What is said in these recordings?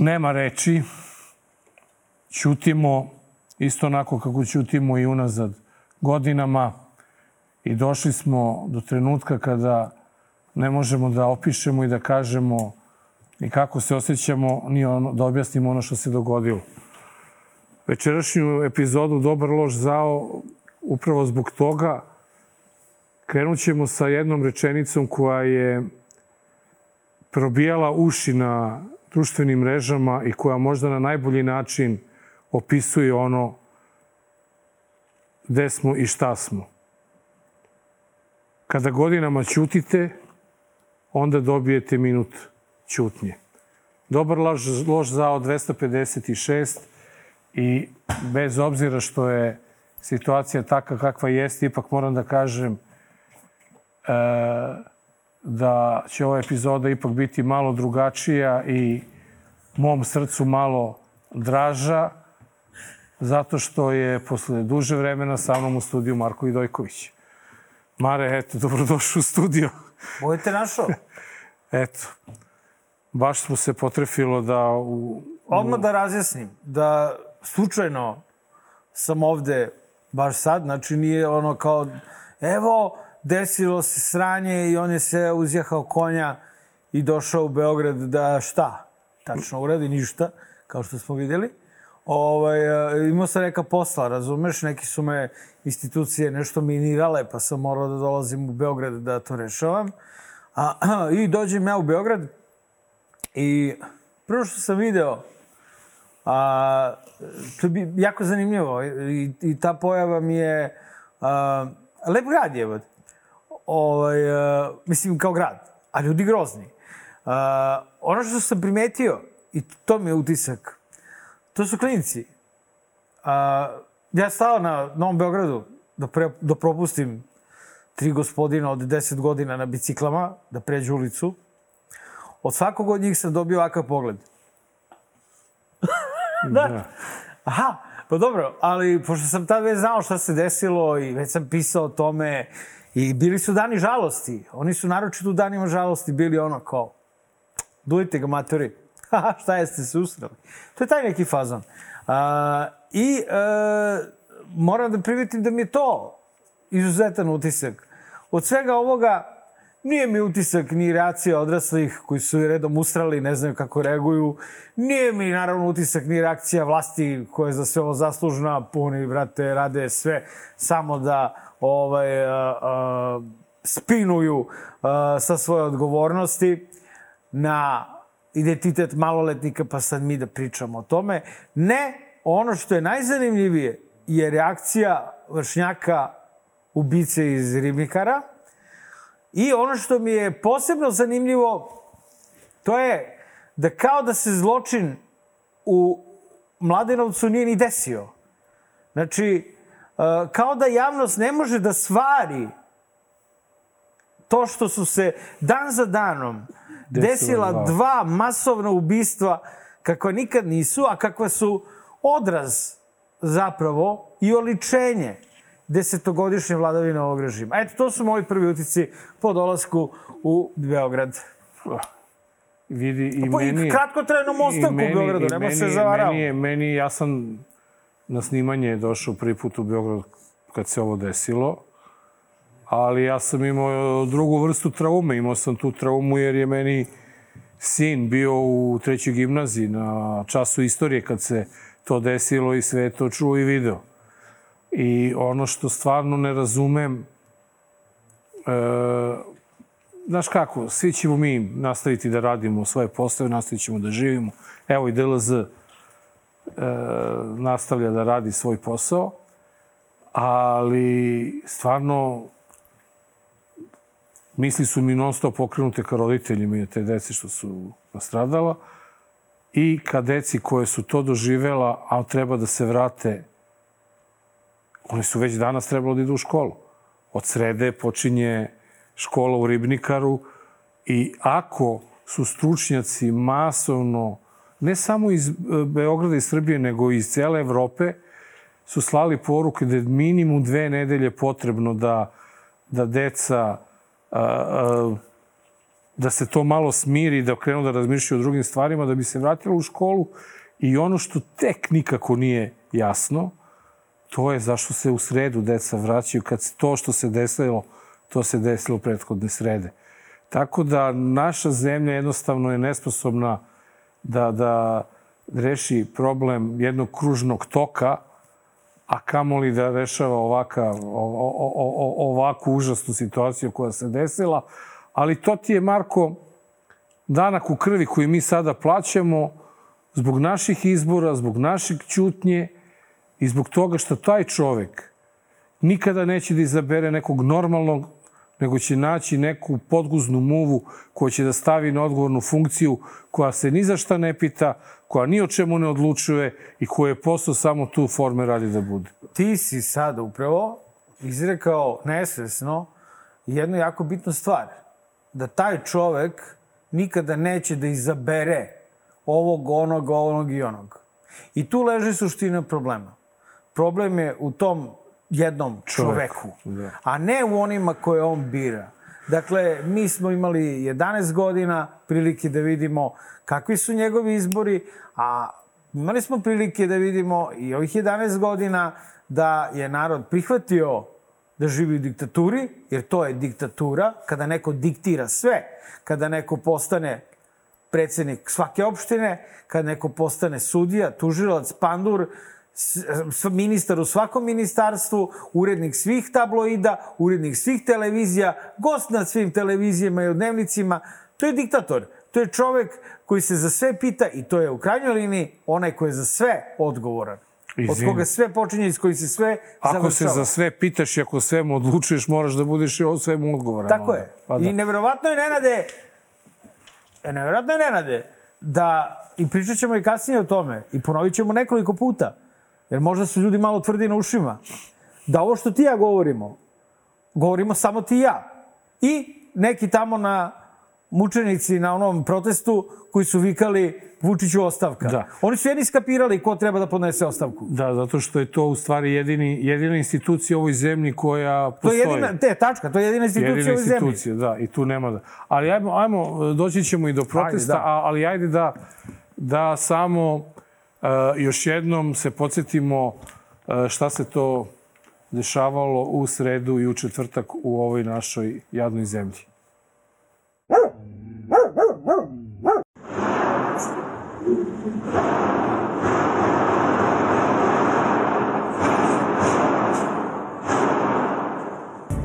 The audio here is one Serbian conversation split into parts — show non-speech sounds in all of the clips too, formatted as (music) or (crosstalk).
nema reči, ćutimo isto onako kako ćutimo i unazad godinama i došli smo do trenutka kada ne možemo da opišemo i da kažemo ni kako se osjećamo, ni ono, da objasnimo ono što se dogodilo. Večerašnju epizodu Dobar loš zao upravo zbog toga krenut ćemo sa jednom rečenicom koja je probijala uši na društvenim mrežama i koja možda na najbolji način opisuje ono gde smo i šta smo. Kada godinama ćutite, onda dobijete minut ćutnje. Dobar loš, loš zao 256 i bez obzira što je situacija takva kakva jeste, ipak moram da kažem e, da će ova epizoda ipak biti malo drugačija i mom srcu malo draža, zato što je posle duže vremena sa mnom u studiju Marko Vidojković. Mare, eto, dobrodošao u studio. (laughs) Budete našao. (laughs) eto, baš smo se potrefilo da u... Odmah da razjasnim, da slučajno sam ovde baš sad, znači nije ono kao, evo, desilo se sranje i on je se uzjahao konja i došao u Beograd da šta? Tačno uradi ništa, kao što smo videli. Ovaj, imao sam neka posla, razumeš, neki su me institucije nešto minirale, pa sam morao da dolazim u Beograd da to rešavam. A, (clears throat) I dođem ja u Beograd i prvo što sam video, a, to je jako zanimljivo i, i ta pojava mi je a, lep grad je, ovaj, a, mislim kao grad, a ljudi grozni. Ono što sam primetio, i to mi je utisak, to su klinici. A, ja stao na Novom Beogradu da, pre, da propustim tri gospodina od 10 godina na biciklama, da pređu ulicu. Od svakog od njih sam dobio ovakav pogled. da. (laughs) da. Aha, pa dobro, ali pošto sam tad već znao šta se desilo i već sam pisao o tome i bili su dani žalosti. Oni su naročito u danima žalosti bili ono kao, dujte ga matori, (laughs) šta jeste se usrali. To je taj neki fazon. A, I a, e, moram da primetim da mi je to izuzetan utisak. Od svega ovoga nije mi utisak ni reakcija odraslih koji su redom usrali, ne znaju kako reaguju. Nije mi naravno utisak ni reakcija vlasti koja je za sve ovo zaslužna, puni, brate, rade sve samo da ovaj, a, a, spinuju a, sa svoje odgovornosti na identitet maloletnika, pa sad mi da pričamo o tome. Ne, ono što je najzanimljivije je reakcija vršnjaka ubice iz Ribnikara. I ono što mi je posebno zanimljivo, to je da kao da se zločin u Mladenovcu nije ni desio. Znači, e, kao da javnost ne može da svari to što su se dan za danom desila dva, dva masovna ubistva kakva nikad nisu, a kakva su odraz zapravo i oličenje desetogodišnje vladavine ovog režima. Eto, to su moji prvi utici po dolasku u Beograd. Vidi i pa, meni... I kratkotrajnom ostanku u Beogradu, nema se zavarao. Meni, meni, ja sam na snimanje došao prvi put u Beograd kad se ovo desilo, ali ja sam imao drugu vrstu traume. Imao sam tu traumu jer je meni sin bio u trećoj gimnaziji na času istorije kad se to desilo i sve to čuo i video. I ono što stvarno ne razumem, e, znaš kako, svi ćemo mi nastaviti da radimo svoje postave, nastavit ćemo da živimo. Evo i DLZ e, nastavlja da radi svoj posao, ali stvarno misli su mi non stop pokrenute ka roditeljima i te dece što su nastradala i ka deci koje su to doživela, a treba da se vrate, oni su već danas trebalo da idu u školu. Od srede počinje škola u Ribnikaru i ako su stručnjaci masovno, ne samo iz e, Beograda i Srbije, nego iz cele Evrope, su slali poruke da je minimum dve nedelje potrebno da, da deca a, da se to malo smiri, da krenu da razmišljaju o drugim stvarima, da bi se vratilo u školu. I ono što tek nikako nije jasno, to je zašto se u sredu deca vraćaju, kad to što se desilo, to se desilo u prethodne srede. Tako da naša zemlja jednostavno je nesposobna da, da reši problem jednog kružnog toka, a kamoli da rešava ovaka, o, o, ovakvu užasnu situaciju koja se desila. Ali to ti je, Marko, danak u krvi koji mi sada plaćamo zbog naših izbora, zbog naših čutnje i zbog toga što taj čovek nikada neće da izabere nekog normalnog nego će naći neku podguznu muvu koja će da stavi na odgovornu funkciju, koja se ni za šta ne pita, koja ni o čemu ne odlučuje i koja je posao samo tu forme radi da bude. Ti si sad upravo izrekao nesvesno jednu jako bitnu stvar. Da taj čovek nikada neće da izabere ovog, onog, onog i onog. I tu leži suština problema. Problem je u tom jednom čoveku, da. a ne u onima koje on bira. Dakle, mi smo imali 11 godina prilike da vidimo kakvi su njegovi izbori, a imali smo prilike da vidimo i ovih 11 godina da je narod prihvatio da živi u diktaturi, jer to je diktatura, kada neko diktira sve, kada neko postane predsednik svake opštine, kada neko postane sudija, tužilac, pandur, ministar u svakom ministarstvu, urednik svih tabloida, urednik svih televizija, gost na svim televizijama i u dnevnicima. To je diktator. To je čovek koji se za sve pita i to je u krajnjoj liniji onaj koji je za sve odgovoran. Izvim. Od koga sve počinje, iz koji se sve ako završava. Ako se za sve pitaš i ako svemu odlučuješ, moraš da budeš i o svemu odgovoran. Tako je. Pa da. I neverovatno je, Nenade, neverovatno je, Nenade, da, i pričat ćemo i kasnije o tome, i ponovit ćemo nekoliko puta, Jer možda su ljudi malo tvrdi na ušima. Da ovo što ti ja govorimo, govorimo samo ti ja. I neki tamo na mučenici na onom protestu koji su vikali Vučiću ostavka. Da. Oni su jedni skapirali ko treba da podnese ostavku. Da, zato što je to u stvari jedini, jedina institucija u ovoj zemlji koja postoji. To je jedina, te, tačka, to je jedina institucija jedina u ovoj zemlji. institucija, da, i tu nema da. Ali ajmo, ajmo doći ćemo i do protesta, ajde, da. ali ajde da, da samo još jednom se podsjetimo e, šta se to dešavalo u sredu i u četvrtak u ovoj našoj jadnoj zemlji.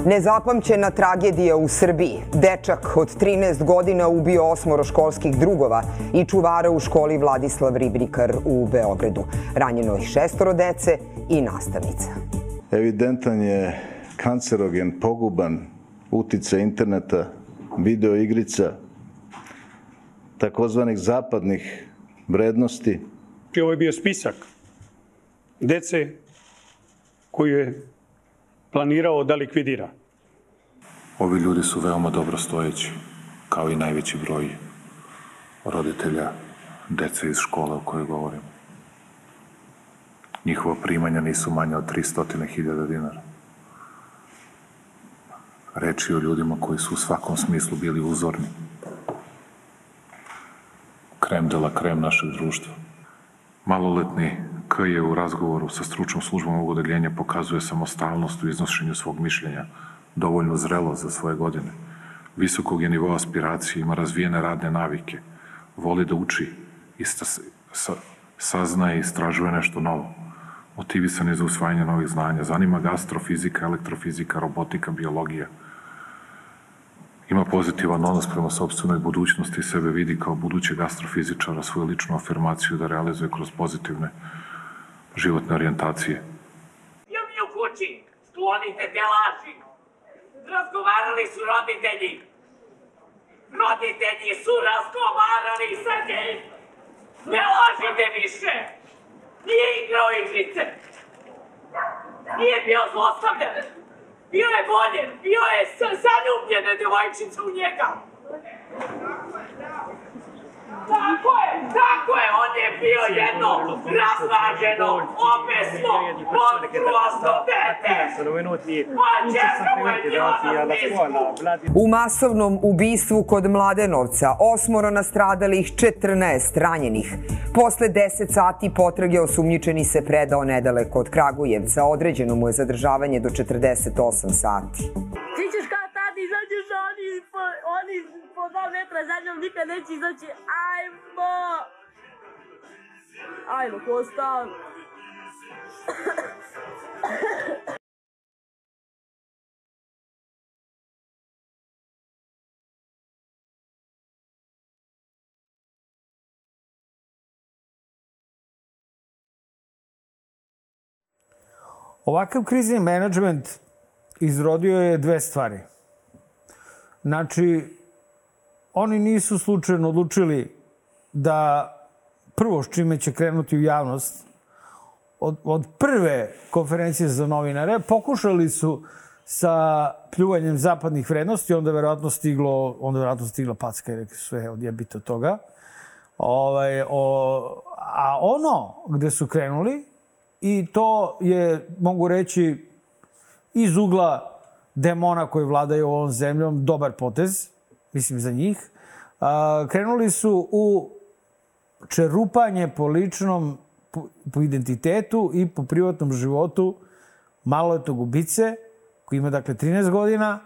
Nezapamćena tragedija u Srbiji. Dečak od 13 godina ubio osmoro školskih drugova i čuvara u školi Vladislav Ribnikar u Beogradu. Ranjeno je šestoro dece i nastavnica. Evidentan je kancerogen, poguban utice interneta, video igrica, takozvanih zapadnih vrednosti. Ovo je bio spisak dece koju je planirao da likvidira. Ovi ljudi su veoma dobro stojeći, kao i najveći broj roditelja dece iz škole o kojoj govorim. Njihova primanja nisu manja od 300.000 dinara. Reči o ljudima koji su u svakom smislu bili uzorni. Krem de la krem našeg društva. Maloletni K je u razgovoru sa stručnom službom ovog odeljenja pokazuje samostalnost u iznošenju svog mišljenja, dovoljno zrelo za svoje godine. Visokog je nivoa aspiracije, ima razvijene radne navike, voli da uči, i sa, saznaje i istražuje nešto novo. Motivisan je za usvajanje novih znanja. Zanima ga astrofizika, elektrofizika, robotika, biologija. Ima pozitivan odnos prema sobstvenoj budućnosti i sebe vidi kao budućeg astrofizičara, svoju ličnu afirmaciju da realizuje kroz pozitivne životne orijentacije. Ja mi u kući, sklonite te laži. Razgovarali su roditelji. Roditelji su razgovarali sa njim. Ne lažite više. Nije igrao igrice. Nije bio zlostavljan. Bio je voljen, bio je zaljubljena devojčica u njega. Tako je, tako je, on je bio jedno razvađeno, opesno, monstruozno dete. Moja čerka mu je bila na spisku. U masovnom ubistvu kod Mladenovca osmoro nastradalih, 14 ranjenih. Posle 10 sati potrage osumnjičeni se predao nedaleko od Kragujevca. Određeno mu je zadržavanje do 48 sati. Ti ćeš kao tad izađeš, a oni po, oni po metra za njom nikad neće izaći. Ajmo! Ajmo, Kosta. Ovakav krizni menadžment izrodio je dve stvari. Znači, oni nisu slučajno odlučili da prvo s čime će krenuti u javnost, od, od prve konferencije za novinare, pokušali su sa pljuvanjem zapadnih vrednosti, onda verovatno stiglo, onda verovatno stigla packa i rekli sve, odjebite od toga. Ovaj, o, a ono gde su krenuli, i to je, mogu reći, iz ugla demona koji vladaju ovom zemljom, dobar potez, mislim za njih. A, krenuli su u čerupanje po ličnom, po, po identitetu i po privatnom životu maloletnog ubice, koji ima dakle 13 godina,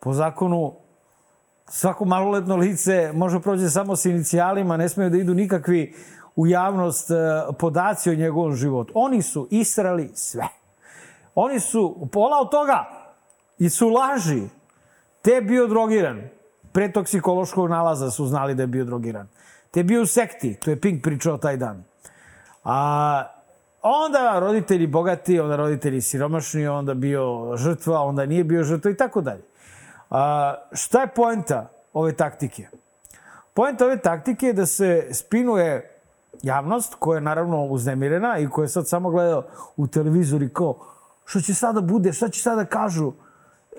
po zakonu svako maloletno lice može prođe samo sa inicijalima, ne smeju da idu nikakvi u javnost e, podaci o njegovom životu. Oni su israli sve. Oni su, pola od toga, i su laži. Te bio drogiran. Pre toksikološkog nalaza su znali da je bio drogiran. Te je bio u sekti, to je Pink pričao taj dan. A onda roditelji bogati, onda roditelji siromašni, onda bio žrtva, onda nije bio žrtva i tako dalje. A, šta je poenta ove taktike? Poenta ove taktike je da se spinuje javnost koja je naravno uznemirena i koja sad samo gleda u televizor i kao što će sada bude, šta će sada kažu.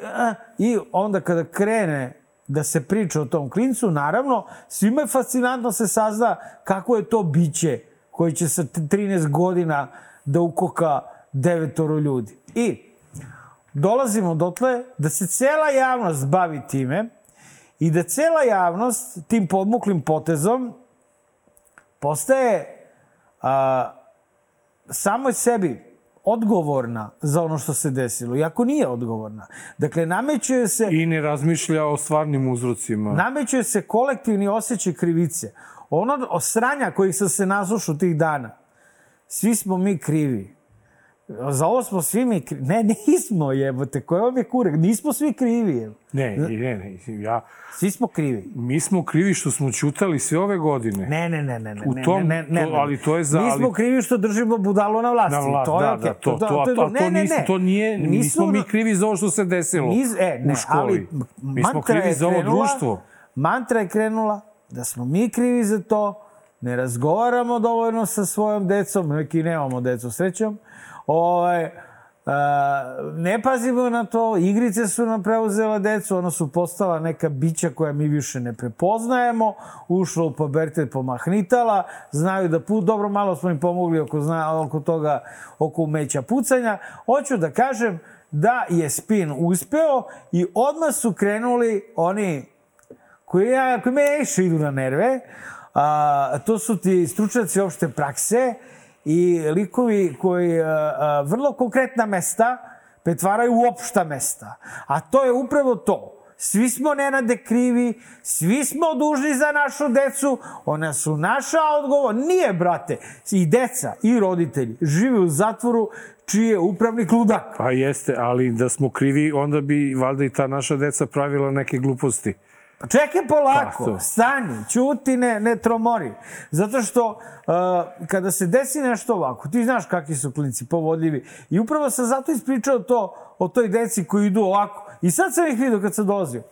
E, I onda kada krene da se priča o tom klincu, naravno, svima je fascinantno se sazna kako je to biće koji će sa 13 godina da ukoka devetoro ljudi. I dolazimo dotle da se cela javnost bavi time i da cela javnost tim podmuklim potezom postaje a, samoj sebi odgovorna za ono što se desilo, iako nije odgovorna. Dakle, nameće se... I ne razmišlja o stvarnim uzrocima. Nameće se kolektivni osjećaj krivice. Ono osranja kojih sam se naslušao tih dana. Svi smo mi krivi. Za ovo smo svi mi krivi. Ne, nismo jebote. Koje vam je kurek? Nismo svi krivi. Jebo. Ne, ne, ne, ja... Svi smo krivi. Mi smo krivi što smo ćutali sve ove godine. Ne, ne, ne, ne, ne. U tom, ne, ne, ne, to, ali to je za... Mi smo krivi što držimo budalo na vlasti. na vlast, to je da, okay. da, to, to, to, to, to, ne, ne, nis, ne. to nije, Nismo nismo mi krivi za ovo što se desilo Niz, e, ne, u školi. ali mi smo krivi za ovo društvo. Mantra je krenula da smo mi krivi za to, ne razgovaramo dovoljno sa svojom decom, neki nemamo decu srećom, ovaj, a, ne pazimo na to, igrice su nam preuzela decu, ona su postala neka bića koja mi više ne prepoznajemo, ušla u pubertet pomahnitala, znaju da put, dobro malo smo im pomogli oko, zna, oko toga, oko umeća pucanja. Hoću da kažem da je spin uspeo i odmah su krenuli oni koji, ja, koji me idu na nerve, a, to su ti stručnjaci opšte prakse i likovi koji a, a, vrlo konkretna mesta pretvaraju u opšta mesta. A to je upravo to. Svi smo nenade krivi, svi smo dužni za našu decu, ona su naša odgovor. Nije, brate, i deca i roditelji žive u zatvoru čiji je upravnik ludak. Pa jeste, ali da smo krivi, onda bi valjda i ta naša deca pravila neke gluposti. Pa Čekaj polako, Pa, stani, ćuti, ne, ne tromori. Zato što uh, kada se desi nešto ovako, ti znaš kakvi su klinci povodljivi. I upravo sam zato ispričao to o toj deci koji idu ovako. I sad sam ih vidio kad sam dolazio.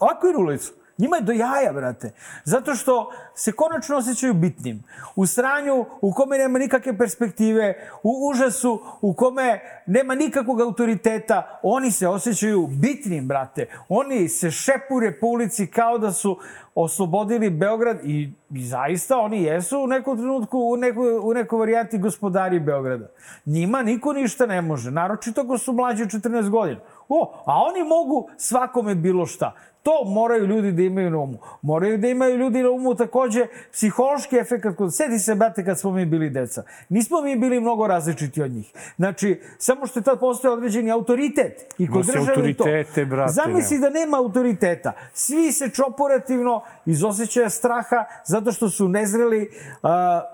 Ovako idu ulicu. Njima je do jaja, brate. Zato što se konačno osjećaju bitnim. U sranju u kome nema nikakve perspektive, u užasu u kome nema nikakvog autoriteta, oni se osjećaju bitnim, brate. Oni se šepure po ulici kao da su oslobodili Beograd i i zaista oni jesu u nekom trenutku, u nekoj, u nekoj varijanti gospodari Beograda. Njima niko ništa ne može, naročito ako su mlađi od 14 godina. O, a oni mogu svakome bilo šta. To moraju ljudi da imaju na umu. Moraju da imaju ljudi na umu takođe psihološki efekt. Kod... Sedi se, brate, kad smo mi bili deca. Nismo mi bili mnogo različiti od njih. Znači, samo što je tad postoje određeni autoritet. I kod države to. brate, Zamisli da nema autoriteta. Svi se čoporativno iz osjećaja straha zato što su nezreli uh,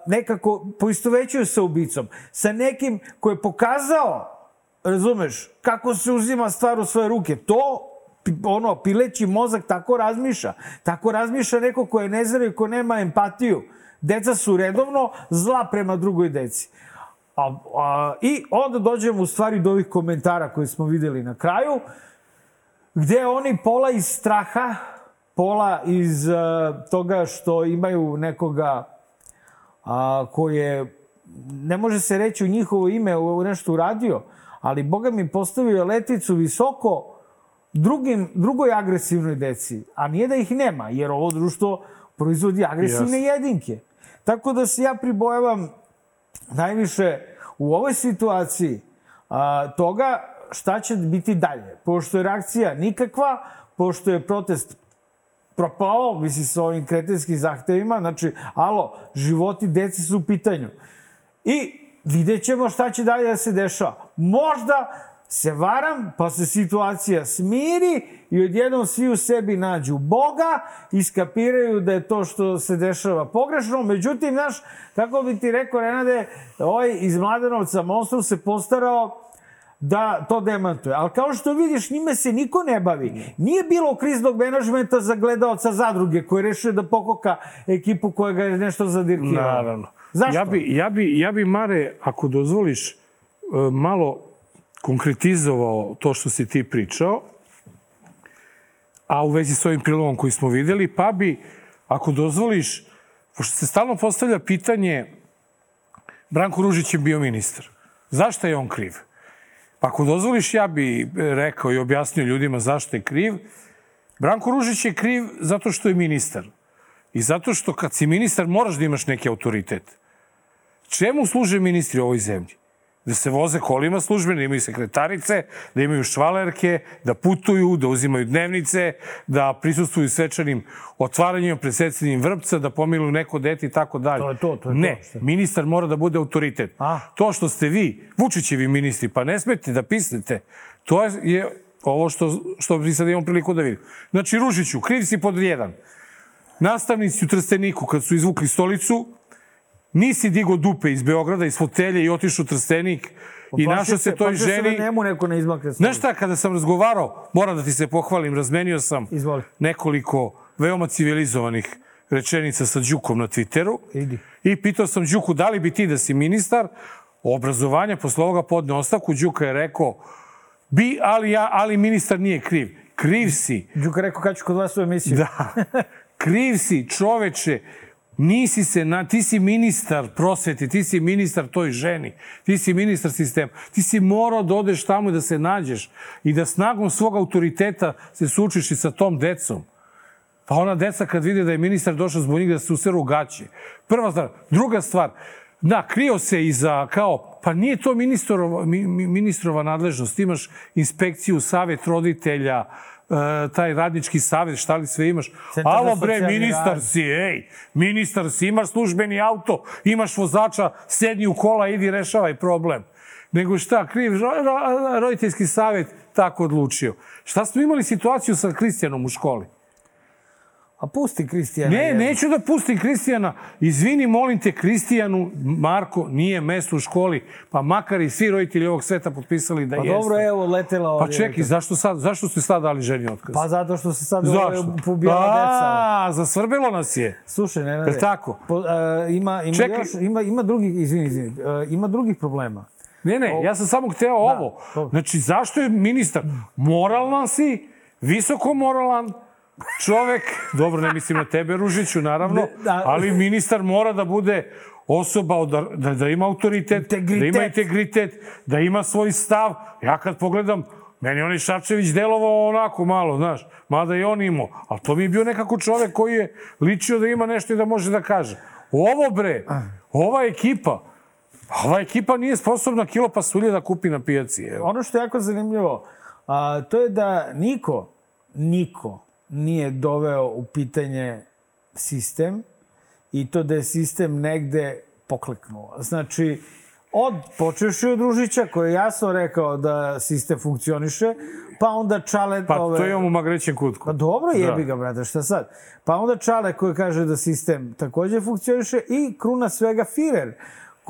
nekako poistovećuju sa ubicom. Sa nekim ko je pokazao razumeš, kako se uzima stvar u svoje ruke. To ono, pileći mozak tako razmišlja. Tako razmišlja neko ko je nezreo i ko nema empatiju. Deca su redovno zla prema drugoj deci. A, a, I onda dođemo u stvari do ovih komentara koje smo videli na kraju, gde oni pola iz straha, pola iz uh, toga što imaju nekoga a, ko je, ne može se reći u njihovo ime u nešto uradio, ali Boga mi postavio letvicu visoko drugim, drugoj agresivnoj deci, a nije da ih nema, jer ovo društvo proizvodi agresivne Jasno. jedinke. Tako da se ja pribojavam najviše u ovoj situaciji a, toga šta će biti dalje. Pošto je reakcija nikakva, pošto je protest propao, misli sa ovim kretenskim zahtevima, znači, alo, životi deci su u pitanju. I vidjet ćemo šta će dalje da se dešava. Možda se varam, pa se situacija smiri i odjednom svi u sebi nađu Boga i skapiraju da je to što se dešava pogrešno. Međutim, znaš, kako bi ti rekao, Renade, ovaj iz Mladenovca Monstrum se postarao da to demantuje. Ali kao što vidiš, njime se niko ne bavi. Nije bilo kriznog menadžmenta za gledaoca zadruge koji je rešio da pokoka ekipu koja ga je nešto zadirkirala. Naravno. Zašto? Ja bi, ja bi, ja bi Mare, ako dozvoliš, e, malo konkretizovao to što si ti pričao, a u vezi s ovim prilogom koji smo videli, pa bi, ako dozvoliš, pošto se stalno postavlja pitanje, Branko Ružić je bio ministar. Zašto je on kriv? Pa ako dozvoliš, ja bi rekao i objasnio ljudima zašto je kriv. Branko Ružić je kriv zato što je ministar. I zato što kad si ministar moraš da imaš neki autoritet. Čemu služe ministri u ovoj zemlji? Da se voze kolima službene, da imaju sekretarice, da imaju švalerke, da putuju, da uzimaju dnevnice, da prisustuju svečanim otvaranjima, presecanjem vrpca, da pomiluju neko dete i tako dalje. To je to, to je ne, to, šta? ministar mora da bude autoritet. A? To što ste vi, Vučićevi ministri, pa ne smete da pisnete, to je, ovo što, što bi sad imamo priliku da vidim. Znači, Ružiću, kriv si pod jedan. Nastavnici u Trsteniku, kad su izvukli stolicu, nisi digo dupe iz Beograda, iz fotelje i otišao u Trstenik i našao se toj se ženi. da njemu neko ne izmakne Znaš šta, kada sam razgovarao, moram da ti se pohvalim, razmenio sam Izvoli. nekoliko veoma civilizovanih rečenica sa Đukom na Twitteru. Idi. I pitao sam Đuku, da li bi ti da si ministar obrazovanja posle ovoga podne ostavku? Đuka je rekao, bi, ali, ja, ali ministar nije kriv. Kriv si. Đuka rekao kad ću kod vas u emisiju. Da. (laughs) Kriv si, čoveče. Nisi se, na, ti si ministar prosveti, ti si ministar toj ženi, ti si ministar sistema. Ti si morao da odeš tamo i da se nađeš i da snagom svog autoriteta se sučiš i sa tom decom. Pa ona deca kad vide da je ministar došao zbog njih da se useru gaće. Prva stvar. Druga stvar, da, krio se iza kao, pa nije to ministrova, mi, mi- ministrova nadležnost. Imaš inspekciju, savet roditelja, e, taj radnički savet, šta li sve imaš. Centar Alo bre, ministar rad. si, ej, ministar si, imaš službeni auto, imaš vozača, sedni u kola, idi rešavaj problem. Nego šta, kriv ro, ro, roditeljski savet tako odlučio. Šta smo imali situaciju sa Kristijanom u školi? A pusti Kristijana. Ne, jedno. neću da pustim Kristijana. Izvini, molim te, Kristijanu, Marko, nije mesto u školi, pa makar i svi roditelji ovog sveta potpisali da Pa jeste. dobro, evo, letela Pa ovdje. čekaj, zašto, sad, zašto ste sad dali ženi otkaz? Pa zato što se sad pobijala deca. A, zasvrbelo nas je. Slušaj, ne, ne, Jel tako? Po, uh, ima, ima, Čekaj. još, ima, ima drugih, izvini, izvini, uh, ima drugih problema. Ne, ne, ja sam samo hteo ovo. to. Znači, zašto je ministar? Moralan si, visoko moralan, čovek, dobro, ne mislim na tebe, Ružiću, naravno, da. ali ministar mora da bude osoba, od, da, da ima autoritet, Integritet. da ima integritet, da ima svoj stav. Ja kad pogledam Meni on i Šapčević delovao onako malo, znaš, mada i on imao. Ali to mi je bio nekako čovek koji je ličio da ima nešto i da može da kaže. Ovo bre, ova ekipa, ova ekipa nije sposobna kilo pasulje da kupi na pijaci. Evo. Ono što je jako zanimljivo, a, to je da niko, niko nije doveo u pitanje sistem i to da je sistem negde pokleknuo. Znači, od, počeš od Ružića koji je jasno rekao da sistem funkcioniše, pa onda Čale... Pa ove, to imamo u Magrećem kutku. Pa dobro, jebi ga, brate, šta sad? Pa onda Čale koji kaže da sistem takođe funkcioniše i kruna svega Firer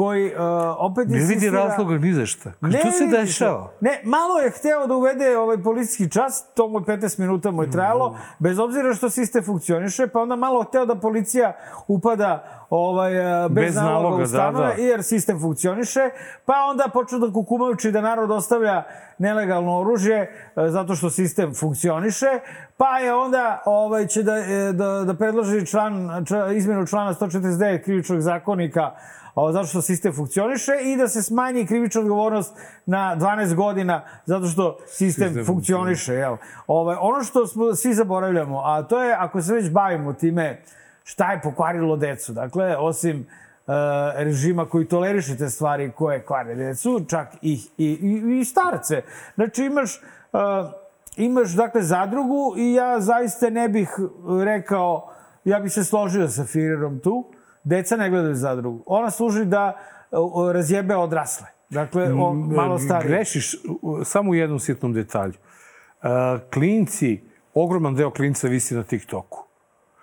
koji uh, opet Ne insistira... vidi razloga ni za šta. Ne što se dešava? Ne, malo je hteo da uvede ovaj policijski čas, to mu je 15 minuta mu je trajalo, bez obzira što sistem funkcioniše, pa onda malo hteo da policija upada ovaj, uh, bez, Bez naloga, naloga, u stanove, da, da. jer sistem funkcioniše, pa onda počnu da kukumajući da narod ostavlja nelegalno oružje uh, zato što sistem funkcioniše, pa je onda ovaj, će da, e, da, da predloži član, ča, izmenu člana 149 krivičnog zakonika a, zato što sistem funkcioniše i da se smanji krivična odgovornost na 12 godina zato što sistem, Sistem funkcioniše. Jel? Ovaj, ono što smo svi zaboravljamo, a to je ako se već bavimo time šta je pokvarilo decu. Dakle, osim uh, režima koji toleriše te stvari koje kvare decu, čak i, i, i, i starce. Znači imaš, uh, imaš dakle zadrugu i ja zaista ne bih rekao, ja bih se složio sa Firerom tu, deca ne gledaju zadrugu. Ona služi da razjebe odrasle. Dakle, o, malo starije. Grešiš samo u jednom sitnom detalju. Uh, klinci, ogroman deo klinca visi na TikToku.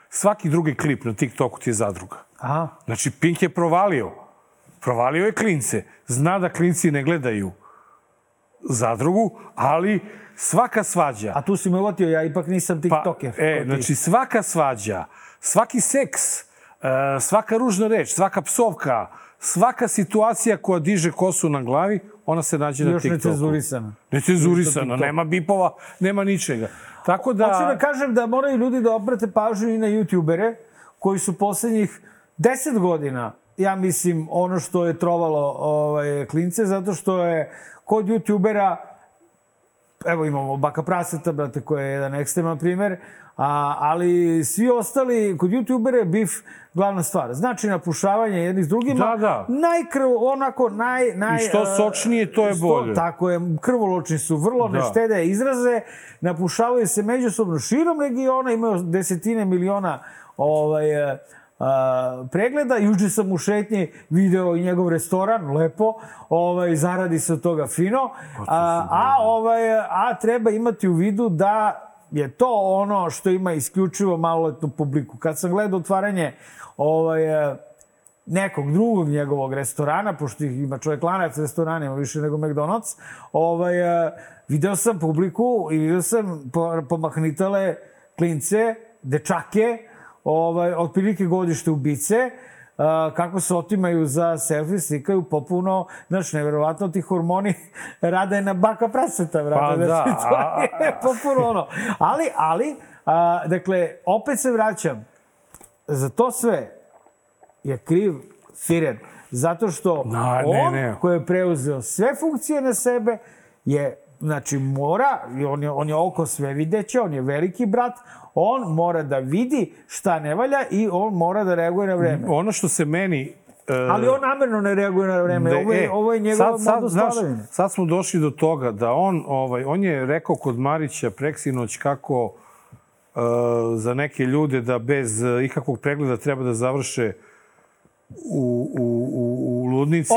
Svaki drugi klip na TikToku ti je zadruga. Aha. Znači, Pink je provalio. Provalio je klince. Zna da klinci ne gledaju zadrugu, ali svaka svađa... A tu si me uvatio, ja ipak nisam tiktoker. Pa, e, znači svaka svađa, svaki seks, e, svaka ružna reč, svaka psovka, svaka situacija koja diže kosu na glavi, ona se nađe na Još TikToku. necenzurisana. Necenzurisana, TikTok. nema bipova, nema ničega. Tako da... Hoću da kažem da moraju ljudi da obrate pažnju i na youtubere koji su poslednjih 10 godina, ja mislim, ono što je trovalo ovaj, klince, zato što je kod youtubera evo imamo Baka Praseta, brate, koji je jedan ekstreman primer, a, ali svi ostali, kod youtubera je bif glavna stvar. Znači, napušavanje jednih s drugima. Da, da. Najkrv, onako, naj... naj I što e, sočnije, to je što- bolje. Tako je, krvoločni su, vrlo Da. ne štede izraze, napušavaju se međusobno širom regiona, imaju desetine miliona ovaj, e, a, pregleda. Juče sam u šetnji video i njegov restoran, lepo, ovaj, zaradi se od toga fino. A, a, ovaj, a treba imati u vidu da je to ono što ima isključivo maloletnu publiku. Kad sam gledao otvaranje ovaj, e, nekog drugog njegovog restorana, pošto ih ima čovjek lanac restorana, ima više nego McDonald's, ovaj, e, video sam publiku i video sam po- pomahnitale klince, dečake, ovaj, otprilike godište ubice, kako se otimaju za selfie, slikaju popuno, znaš, neverovatno ti hormoni (laughs) rade na baka praseta, vrata. Pa da, znači, to a- je popuno ono. Ali, ali, a, dakle, opet se vraćam, za to sve je kriv Firer. Zato što Na, ne, on, ne. koji je preuzeo sve funkcije na sebe, je, znači, mora, on je, on je oko sve videće, on je veliki brat, on mora da vidi šta ne valja i on mora da reaguje na vreme. Ono što se meni... e, Ali on namerno ne reaguje na vreme. Da, ovo, je, e, ovo je njegov sad, sad, modus znaš, vladavine. sad smo došli do toga da on, ovaj, on je rekao kod Marića preksinoć kako uh, za neke ljude da bez uh, ikakvog pregleda treba da završe u, u, u, u ludnici.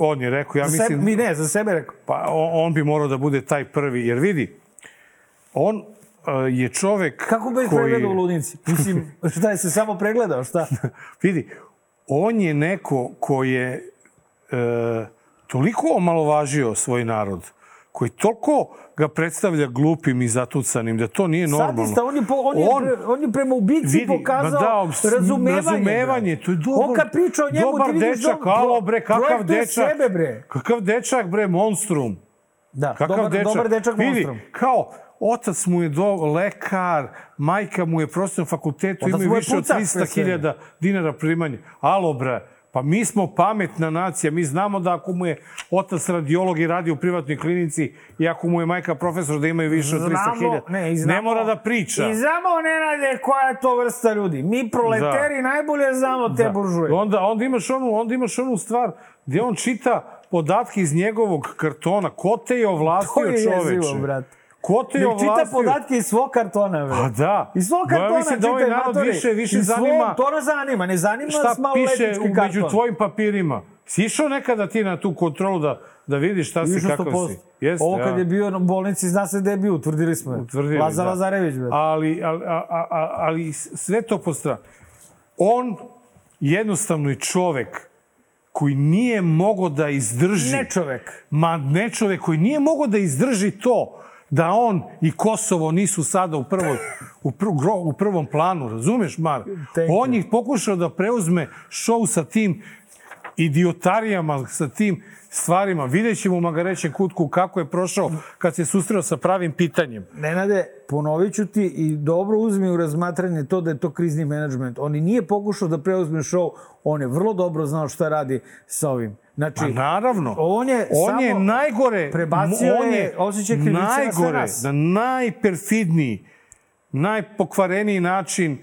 On, je rekao, ja mislim... sebe, mi ne, za sebe rekao. Pa on, on bi morao da bude taj prvi, jer vidi, on je čovek Kako bez koji... pregleda u ludnici? Mislim, (laughs) šta je se samo pregledao, šta? Vidi, on je neko ko je e, toliko omalovažio svoj narod, koji toliko ga predstavlja glupim i zatucanim, da to nije normalno. Sadista, on je, po, on, je, pre, on je prema ubici vidi, pokazao ma da, razumevanje. razumevanje, to je dobar, On kad priča o njemu, dobar ti vidiš dečak, da on alo bre, kakav dečak. sebe, bre. Kakav dečak, bre, monstrum. Da, Kakav dobar, dečak. dobar dečak Vidi, monstrum. kao, otac mu je do, lekar, majka mu je prostornom fakultetu, Otac imaju je više od pucač, pre 300.000 svega. dinara primanja. Alo, bre, Pa mi smo pametna nacija, mi znamo da ako mu je otac radiolog i radi u privatnoj klinici i ako mu je majka profesor da imaju više od 300.000, ne, i ne mora da priča. I znamo, Nenade, koja je to vrsta ljudi. Mi proleteri Da. najbolje znamo te buržuje. Onda, onda, imaš onu, onda imaš onu stvar gdje on čita podatke iz njegovog kartona. Ko te je To ovlastio je čoveče? jezivo, brate. Ko te je Nek čita podatke iz svog kartona, bre. Pa da. Iz svog kartona mislim da ovaj narod matori. više, više Iz svog- zanima To nas zanima, ne zanima šta nas piše u- karton. među tvojim papirima. Si išao nekada ti na tu kontrolu da, da vidiš šta si, kakav 100%. si? Jeste, Ovo kad ja. je bio na bolnici, zna se gde je bio, utvrdili smo. je. Utvrdili, Lazar da. Lazarević, bre. Ali, ali, a, a, a- ali sve to po stranu. On jednostavno je čovek koji nije mogo da izdrži... Ne čovek. Ma ne čovek koji nije mogo da izdrži to da on i Kosovo nisu sada u, prvoj, u, pr, u prvom planu, razumeš, Mar? On je pokušao da preuzme šou sa tim idiotarijama, sa tim stvarima. Vidjet ćemo u Magarećem kutku kako je prošao kad se susreo sa pravim pitanjem. Nenade, ponovit ću ti i dobro uzmi u razmatranje to da je to krizni menadžment. On i nije pokušao da preuzme show, on je vrlo dobro znao šta radi sa ovim. Znači, Pa naravno. on je on samo je najgore, prebacio on je osjećaj krivice na sve najgore, nas. na najperfidniji, najpokvareniji način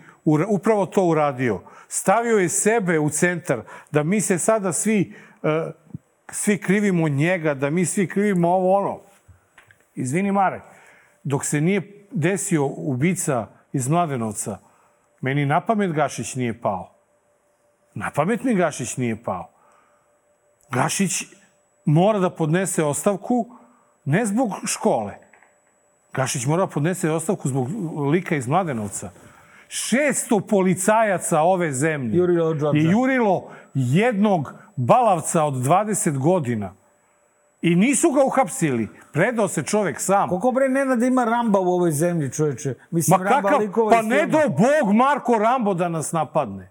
upravo to uradio. Stavio je sebe u centar, da mi se sada svi, uh, svi krivimo njega, da mi svi krivimo ovo ono. Izvini Mare, dok se nije desio ubica iz Mladenovca, meni na pamet Gašić nije pao. Na pamet mi Gašić nije pao. Gašić mora da podnese ostavku ne zbog škole. Gašić mora da podnese ostavku zbog lika iz Mladenovca. 600 policajaca ove zemlje Jurilo je jurilo jednog balavca od 20 godina. I nisu ga uhapsili. Predao se čovek sam. Koliko bre Nenad ima Ramba u ovoj zemlji, čoveče? Mislim, Ma Ramba kakav, pa ne do Bog Marko Rambo da nas napadne.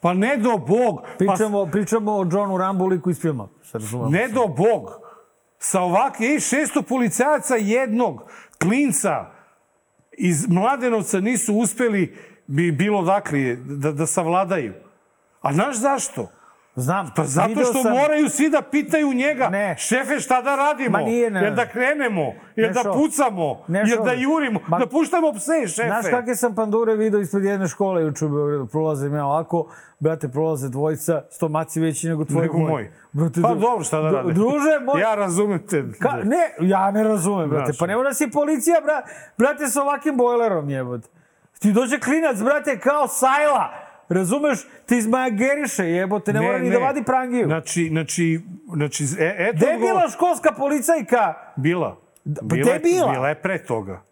Pa ne do Bog. Pa Pričamo, pričamo o Johnu Rambu liku iz filma. Se razumemo. Ne do Bog. Sa ovakve, i 600 policajaca jednog klinca iz Mladenovca nisu uspeli bi bilo dakle da, da savladaju. A znaš zašto? Znam. Pa zato video što sam- moraju svi da pitaju njega, Ne. šefe šta da radimo? Ma nije, ne. Jer da krenemo, jer da pucamo, Nešo. jer da jurimo, Ma- da puštamo pse, šefe. Znaš kakve sam pandure video ispred jedne škole juče u Beogradu? Prolazim ja ovako, brate, prolaze dvojica, stomaci veći nego tvoj Nego moj. Brate, pa dobro, šta da radim? Druže, moj... Ja razumem te. Ka, ne, ja ne razumem, brate. Znaš. Pa ne mora si policija, bra, brate, sa ovakvim bojlerom, jebote. Ti dođe klinac, brate, kao sajla. Razumeš? Ti izmageriše, jebote, ne, mora ni da vadi prangiju. Znači, znači, znači, e, eto... Gde je bila školska policajka? Bila. pa Bila gde je bila? Bila je pre toga.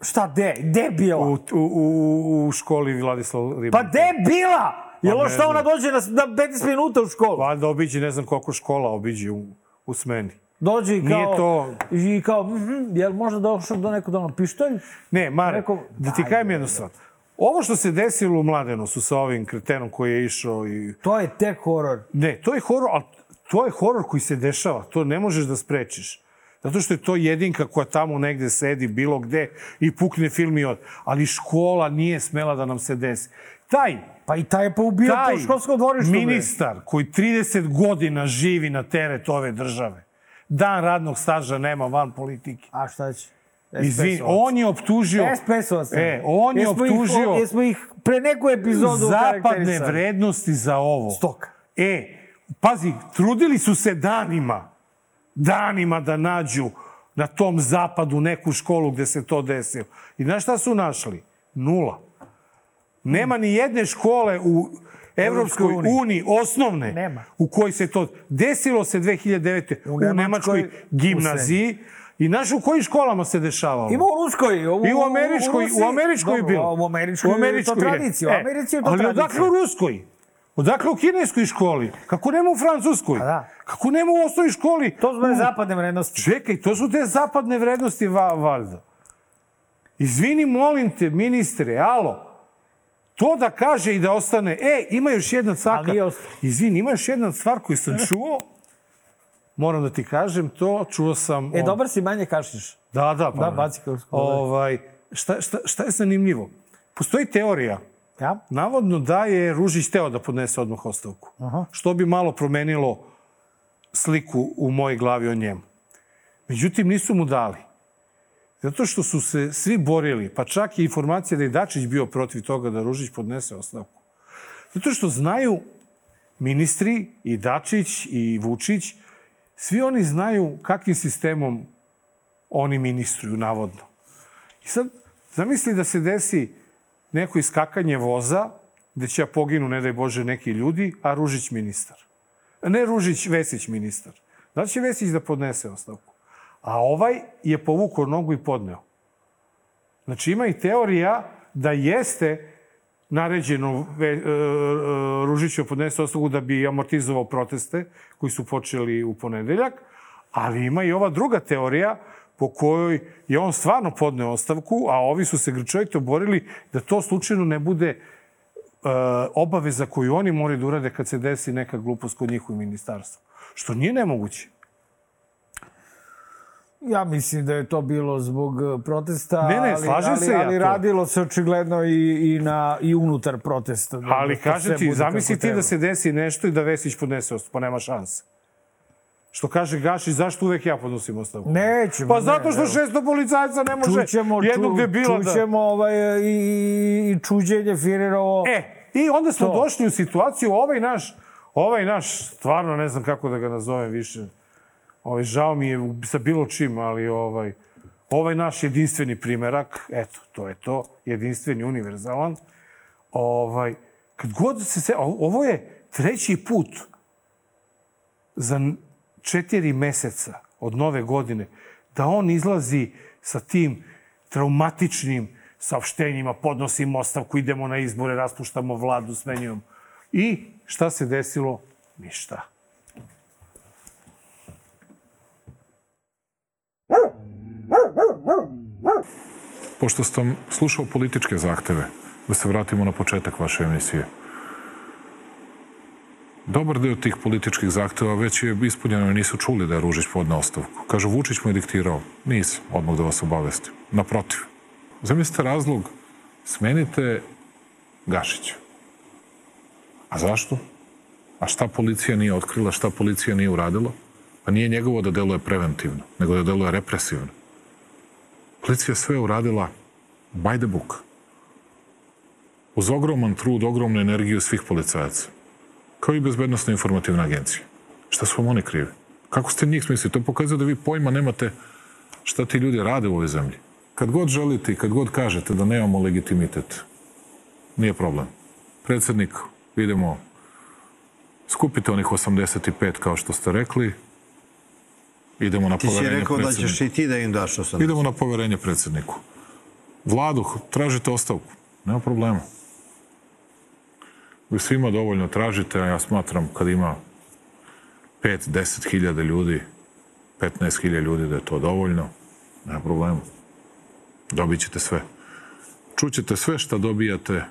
Šta, de? Gde je bila? U, u, u, u školi Vladislav Ribar. Pa gde je bila? Pa pa ne šta ona dođe na, na 15 minuta u školu? Valjda obiđe, ne znam koliko škola obiđe u, u smeni. Dođe i kao... Nije to- I kao, mhm, jel možda došao do nekog doma pištolj? Ne, Mare, da ti kajem jednu stvar. Ovo što se desilo u Mladenosu sa ovim kretenom koji je išao i... To je tek horor. Ne, to je horor, ali to je horor koji se dešava. To ne možeš da sprečiš. Zato što je to jedinka koja tamo negde sedi, bilo gde, i pukne film i od. Ali škola nije smela da nam se desi. Taj, Pa i taj je poubio taj to školsko dvorište. bre. ministar koji 30 godina živi na teret ove države, dan radnog staža nema van politike. A šta će? Izvini, on je optužio... SPS-ovac. E, on je Jesmo ih- optužio... Jesmo ih pre neku epizodu zapadne vrednosti za ovo. Stoka. E, pazi, trudili su se danima, danima da nađu na tom zapadu neku školu gde se to desilo. I znaš šta su našli? Nula. Nema ni jedne škole u Evropskoj uniji. uniji, osnovne, Nema. u kojoj se to desilo se 2009. U, U u Nemačkoj, Nemačkoj gimnaziji. I znaš u kojim školama se dešavalo? Ima u Ruskoj. U, I u Američkoj, Rusiji. u Američkoj je bilo. U Američkoj, je to tradicija. U E, Americi je to ali tradicija. odakle u Ruskoj? Odakle u kineskoj školi? Kako nema u francuskoj? Pa da. Kako nema u osnovnoj školi? To su U- zapadne vrednosti. Čekaj, to su te zapadne vrednosti, va, valjda. Izvini, molim te, ministre, alo, to da kaže i da ostane, e, ima još jedna Ali caka. nije ostalo. Izvini, ima još jedna stvar koju sam čuo, moram da ti kažem to, čuo sam... E, on- dobar si manje kašiš. Da, da, pa. Da, ne. baci kao- Ovaj, šta, šta, šta je zanimljivo? Postoji teorija Ja? navodno da je Ružić teo da podnese odmah ostavku. Aha. Što bi malo promenilo sliku u mojoj glavi o njemu. Međutim, nisu mu dali. Zato što su se svi borili, pa čak i informacija da je Dačić bio protiv toga da Ružić podnese ostavku. Zato što znaju ministri i Dačić i Vučić, svi oni znaju kakvim sistemom oni ministruju, navodno. I sad, zamisli da se desi neko iskakanje voza, gde će ja poginu, ne daj Bože, neki ljudi, a Ružić ministar. Ne Ružić, Vesić ministar. Da li će Vesić da podnese ostavku? A ovaj je povukao nogu i podneo. Znači ima i teorija da jeste naređeno ve, e, e, Ružiću podnese ostavku da bi amortizovao proteste koji su počeli u ponedeljak, ali ima i ova druga teorija po kojoj je on stvarno podneo ostavku, a ovi su se grčovito borili da to slučajno ne bude e, obaveza koju oni moraju da urade kad se desi neka glupost kod njih u ministarstvu. Što nije nemoguće. Ja mislim da je to bilo zbog eh, protesta, Ne, ne, ali, slažem ali, se ja ali to. radilo se očigledno i, i, na, i unutar protesta. Da, Ali da kažem ti, zamisli ti da se desi nešto i da Vesić podnese ostavku, pa nema šanse. Što kaže Gašić, zašto uvek ja podnosim ostavku? Nećemo, Pa ne, zato što evo. šesto policajca ne može Čućemo, jednog debila da... čućemo ovaj, i, i čuđenje Firerovo. E, i onda smo To. došli u situaciju, ovaj naš, ovaj naš, stvarno ne znam kako da ga nazovem više, ovaj, žao mi je sa bilo čim, ali ovaj, ovaj naš jedinstveni primerak, eto, to je to, jedinstveni, univerzalan, ovaj, kad god se se, ovo je treći put za četiri meseca od nove godine da on izlazi sa tim traumatičnim saopštenjima, podnosimo ostavku, idemo na izbore, raspuštamo vladu, smenjujemo. I šta se desilo? Ništa. Pošto sam slušao političke zahteve, da se vratimo na početak vaše emisije. Dobar deo tih političkih zahteva već je ispunjeno i nisu čuli da je Ružić podne ostavku. Kažu, Vučić mu je diktirao. Nisam, odmah da vas obavestim. Naprotiv. Zamislite razlog, smenite Gašića. A zašto? A šta policija nije otkrila, šta policija nije uradila? Pa nije njegovo da deluje preventivno, nego da deluje represivno. Policija sve uradila by the book. Uz ogroman trud, ogromnu energiju svih policajaca. Kao i bezbednostna informativna agencija. Šta su vam oni krivi? Kako ste njih smislili? To pokazuje da vi pojma nemate šta ti ljudi rade u ovoj zemlji. Kad god želite i kad god kažete da nemamo legitimitet, nije problem. Predsednik, idemo, skupite onih 85 kao što ste rekli, idemo na Ti si poverenje rekao da predsedniku. ćeš i ti da im daš 80. Idemo na poverenje predsedniku. Vladu, tražite ostavku. Nema problema. Vi svima dovoljno tražite, a ja smatram kad ima 5-10 hiljada ljudi, 15 hiljada ljudi da je to dovoljno, nema problema. Dobit ćete sve. Čućete sve šta dobijate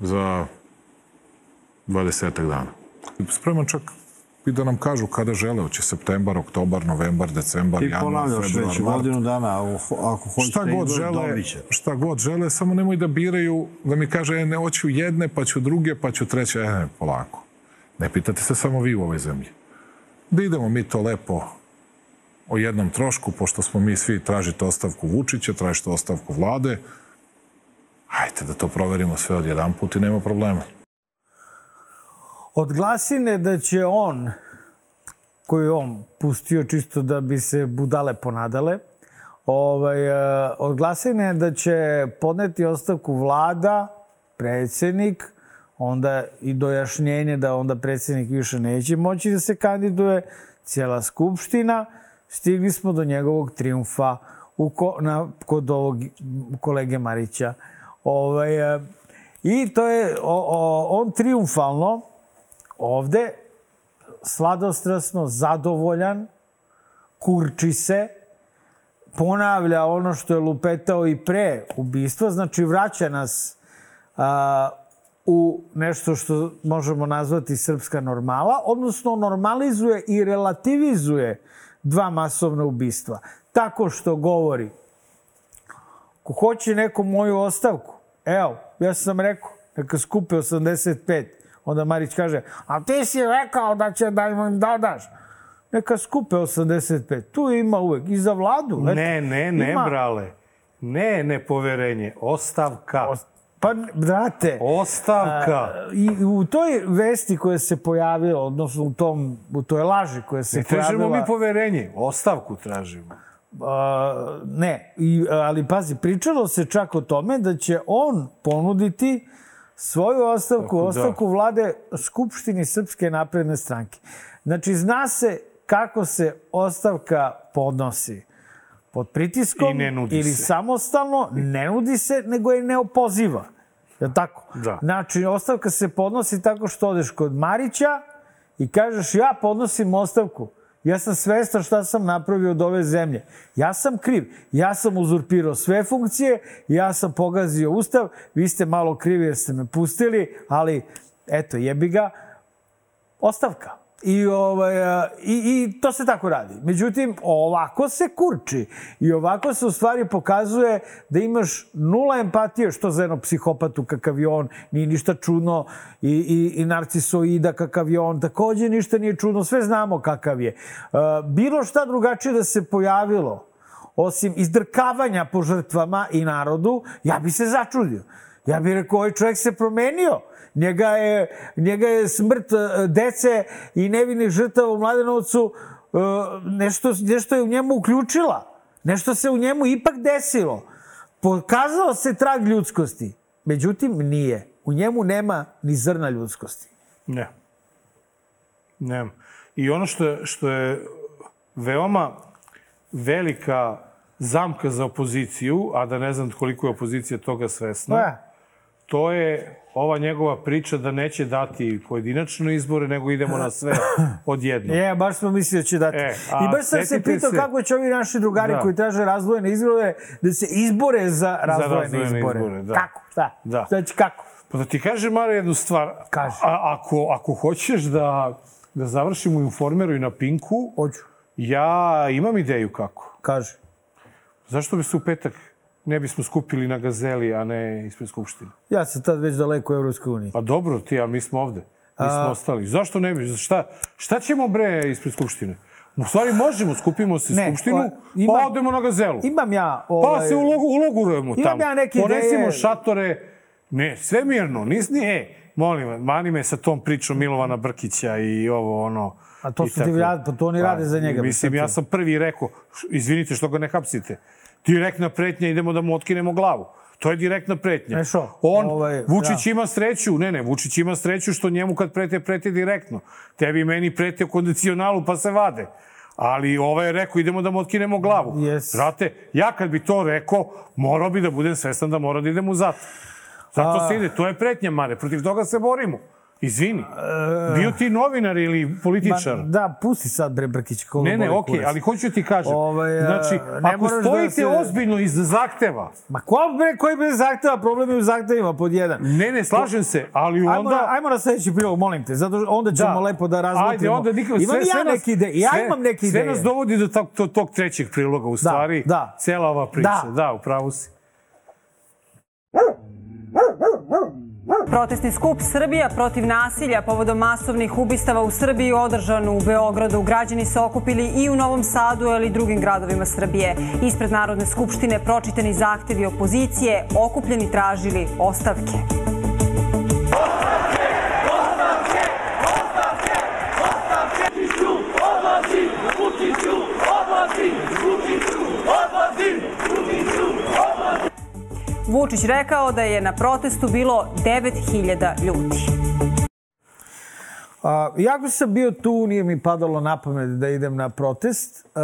za 20 dana. Spreman čak i da nam kažu kada žele, hoće septembar, oktobar, novembar, decembar, Ti januar, ponavljaš februar, već mart. godinu dana, ako- hoćeš Šta god žele, dobit će. šta god žele, samo nemoj da biraju, da mi kaže, e, ne, hoću jedne, pa ću druge, pa ću treće, e, ne, polako. Ne pitate se samo vi u ovoj zemlji. Da idemo mi to lepo o jednom trošku, pošto smo mi svi tražite ostavku Vučića, tražite ostavku vlade, hajte da to proverimo sve od jedan put i nema problema. Od glasine da će on, koju on pustio čisto da bi se budale ponadale, ovaj, e, od glasine da će podneti ostavku vlada, predsednik, onda i dojašnjenje da onda predsednik više neće moći da se kandiduje, cijela skupština, stigli smo do njegovog triumfa u ko, na, kod ovog kolege Marića. Ovaj, e, I to je o, o, on triumfalno ovde sladostrasno, zadovoljan, kurči se, ponavlja ono što je lupetao i pre ubistva, znači vraća nas a, u nešto što možemo nazvati srpska normala, odnosno normalizuje i relativizuje dva masovna ubistva. Tako što govori, ko hoće neko moju ostavku, evo, ja sam rekao, neka skupe 85. Onda Marić kaže, a ti si rekao da će da im dodaš. Neka skupe 85. Tu ima uvek. I za vladu. eto, Ne, ne, ne, ima- brale. Ne, nepoverenje. Ostavka. Pa, brate, Ostavka. a, i u toj vesti koja se pojavila, odnosno u, tom, u toj laži koja se Ne tražimo pojavila... mi poverenje. Ostavku tražimo. A, ne, i, ali pazi, pričalo se čak o tome da će on ponuditi svoju ostavku, Tako da. ostavku vlade Skupštini Srpske napredne stranke. Znači, zna se kako se ostavka podnosi. Pod pritiskom ne ili se. samostalno, ne nudi se, nego je neopoziva. Je li tako? Da. Znači, ostavka se podnosi tako što odeš kod Marića i kažeš ja podnosim ostavku. Ja sam svestan šta sam napravio od ove zemlje. Ja sam kriv. Ja sam uzurpirao sve funkcije, ja sam pogazio ustav, vi ste malo krivi jer ste me pustili, ali eto, jebi ga, ostavka. I, ovaj, i, I to se tako radi. Međutim, ovako se kurči. I ovako se u stvari pokazuje da imaš nula empatije, što za jednog psihopatu kakav je on, nije ništa čudno, i, i, i narcisoida kakav je on, takođe ništa nije čudno, sve znamo kakav je. Bilo šta drugačije da se pojavilo, osim izdrkavanja po žrtvama i narodu, ja bi se začudio. Ja bih rekao, ovaj čovjek se promenio. Njega je, njega je smrt e, dece i nevinih žrtava u Mladenovcu e, nešto, nešto je u njemu uključila. Nešto se u njemu ipak desilo. Pokazao se trag ljudskosti. Međutim, nije. U njemu nema ni zrna ljudskosti. Ne. Ne. I ono što je, što je veoma velika zamka za opoziciju, a da ne znam koliko je opozicija toga svesna, E, to je ova njegova priča da neće dati pojedinačno izbore, nego idemo na sve odjedno. Je, (laughs) baš smo mislili da će dati. E, a I baš sam se pitao se- kako će ovi naši drugari Da. koji traže razdvojene izbore da se izbore za razdvojene, razdvojene izbore. izbore, da. Kako? Šta? Da. Znači, kako? Pa da ti kažem, Mara, jednu stvar. Kaži. A, ako, ako hoćeš da, da završimo u Informeru i na Pinku, Hoću. ja imam ideju kako. Kaži. Zašto bi se u petak ne bismo skupili na Gazeli, a ne ispred Skupštine? Ja sam tad već daleko u Evropskoj uniji. Pa dobro, ti, a mi smo ovde. Mi smo ostali. Zašto ne bi? Šta, šta ćemo bre ispred Skupštine? U stvari možemo, skupimo se Ne, Skupštinu, o, ima- pa odemo na Gazelu. Imam ja... Pa Ovaj, se ulogu, ulogurujemo Imam tamo. ja neke Ponesimo ideje. šatore. Ne, sve mirno. Nis, ni, e, molim vas, mani me sa tom pričom Milovana Brkića i ovo, ono... A to su ti rad- pa to oni rade za njega, Mislim, ja sam prvi rekao, izvinite što ga ne hapsite. Direktna pretnja, idemo da mu otkinemo glavu. To je direktna pretnja. E što? On, Ovaj, Vučić da. ima sreću, ne, ne, Vučić ima sreću što njemu kad prete, prete direktno. Tebi i meni prete u kondicionalu pa se vade. Ali ovaj je rekao, idemo da mu otkinemo glavu. Yes. Brate, ja kad bi to rekao, morao bi da budem svestan da mora da idem u zatvor. Zato A- se ide, to je pretnja, Mare, protiv toga se borimo. Izvini. Bio ti novinar ili političar? Ma, da, pusti sad bre Brkić. Ne, ne, okej, kurac. ali hoću ti kažem. Ovaj, a, znači, ako da stojite se- ozbiljno iza zahteva, Ma ko bre, koji bre zahteva? Problem je u zahtevima, pod jedan. ne, ne, slažem se, ali Ajmo, onda... na, ajmo na sledeći prilog, molim te, zato onda ćemo Da. lepo da razmotrimo. Ajde, onda nikako, imam sve, sve ja nas, neke ideje, ja sve, imam neke ideje. Sve nas dovodi do tog, tog, trećeg priloga, u stvari. da. Cela ova priča. Da. Da, upravo si. Protestni skup Srbija protiv nasilja povodom masovnih ubistava u Srbiji održan u Beogradu. Građani se okupili i u Novom Sadu, ali i drugim gradovima Srbije. Ispred Narodne skupštine pročitani zahtevi opozicije, okupljeni tražili ostavke. Vučić rekao da je na protestu bilo 9000 ljudi. A, jako sam bio tu, nije mi padalo na pamet da idem na protest. E,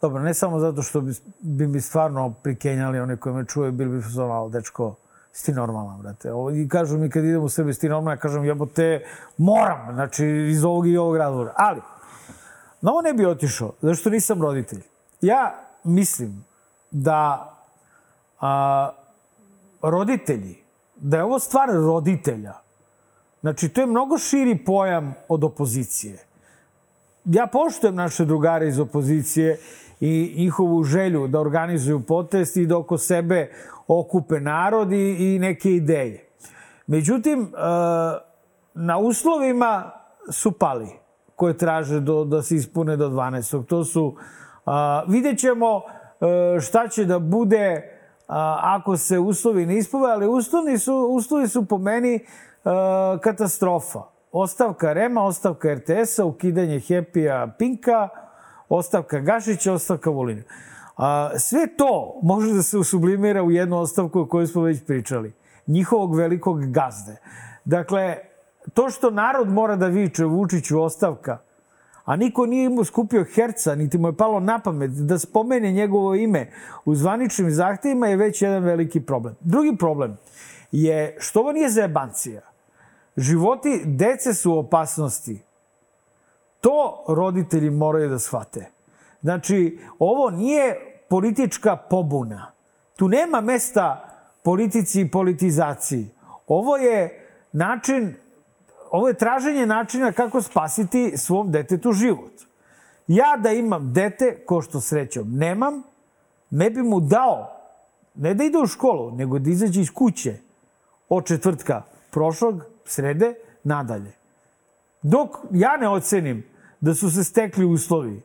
dobro, ne samo zato što bi, bi mi stvarno prikenjali oni koji me čuje, bili bi fazon, ali dečko, si ti normalan, brate. I kažu mi kad idem u Srbiju, si ti ja kažem, jebote, moram, znači, iz ovog i ovog razloga. Ali, na ovo ne bi otišao, zato što nisam roditelj. Ja mislim da a, roditelji, da je ovo stvar roditelja, Znači, to je mnogo širi pojam od opozicije. Ja poštujem naše drugare iz opozicije i njihovu želju da organizuju protest i da oko sebe okupe narod i, neke ideje. Međutim, e, na uslovima su pali koje traže do, da se ispune do 12. To su, vidjet ćemo e, šta će da bude ako se uslovi ne ispove, ali uslovi su, uslovi su po meni a, katastrofa. Ostavka Rema, ostavka RTS-a, ukidanje Happy-a Pinka, ostavka Gašića, ostavka Vulina. A, sve to može da se usublimira u jednu ostavku o kojoj smo već pričali. Njihovog velikog gazde. Dakle, to što narod mora da viče Vučiću ostavka, a niko nije imao skupio herca, niti mu je palo na pamet da spomene njegovo ime u zvaničnim zahtevima je već jedan veliki problem. Drugi problem je što ovo nije zajebancija. Životi dece su u opasnosti. To roditelji moraju da shvate. Znači, ovo nije politička pobuna. Tu nema mesta politici i politizaciji. Ovo je način ovo je traženje načina kako spasiti svom detetu život. Ja da imam dete, ko što srećom nemam, ne bi mu dao, ne da ide u školu, nego da izađe iz kuće od četvrtka prošlog, srede, nadalje. Dok ja ne ocenim da su se stekli uslovi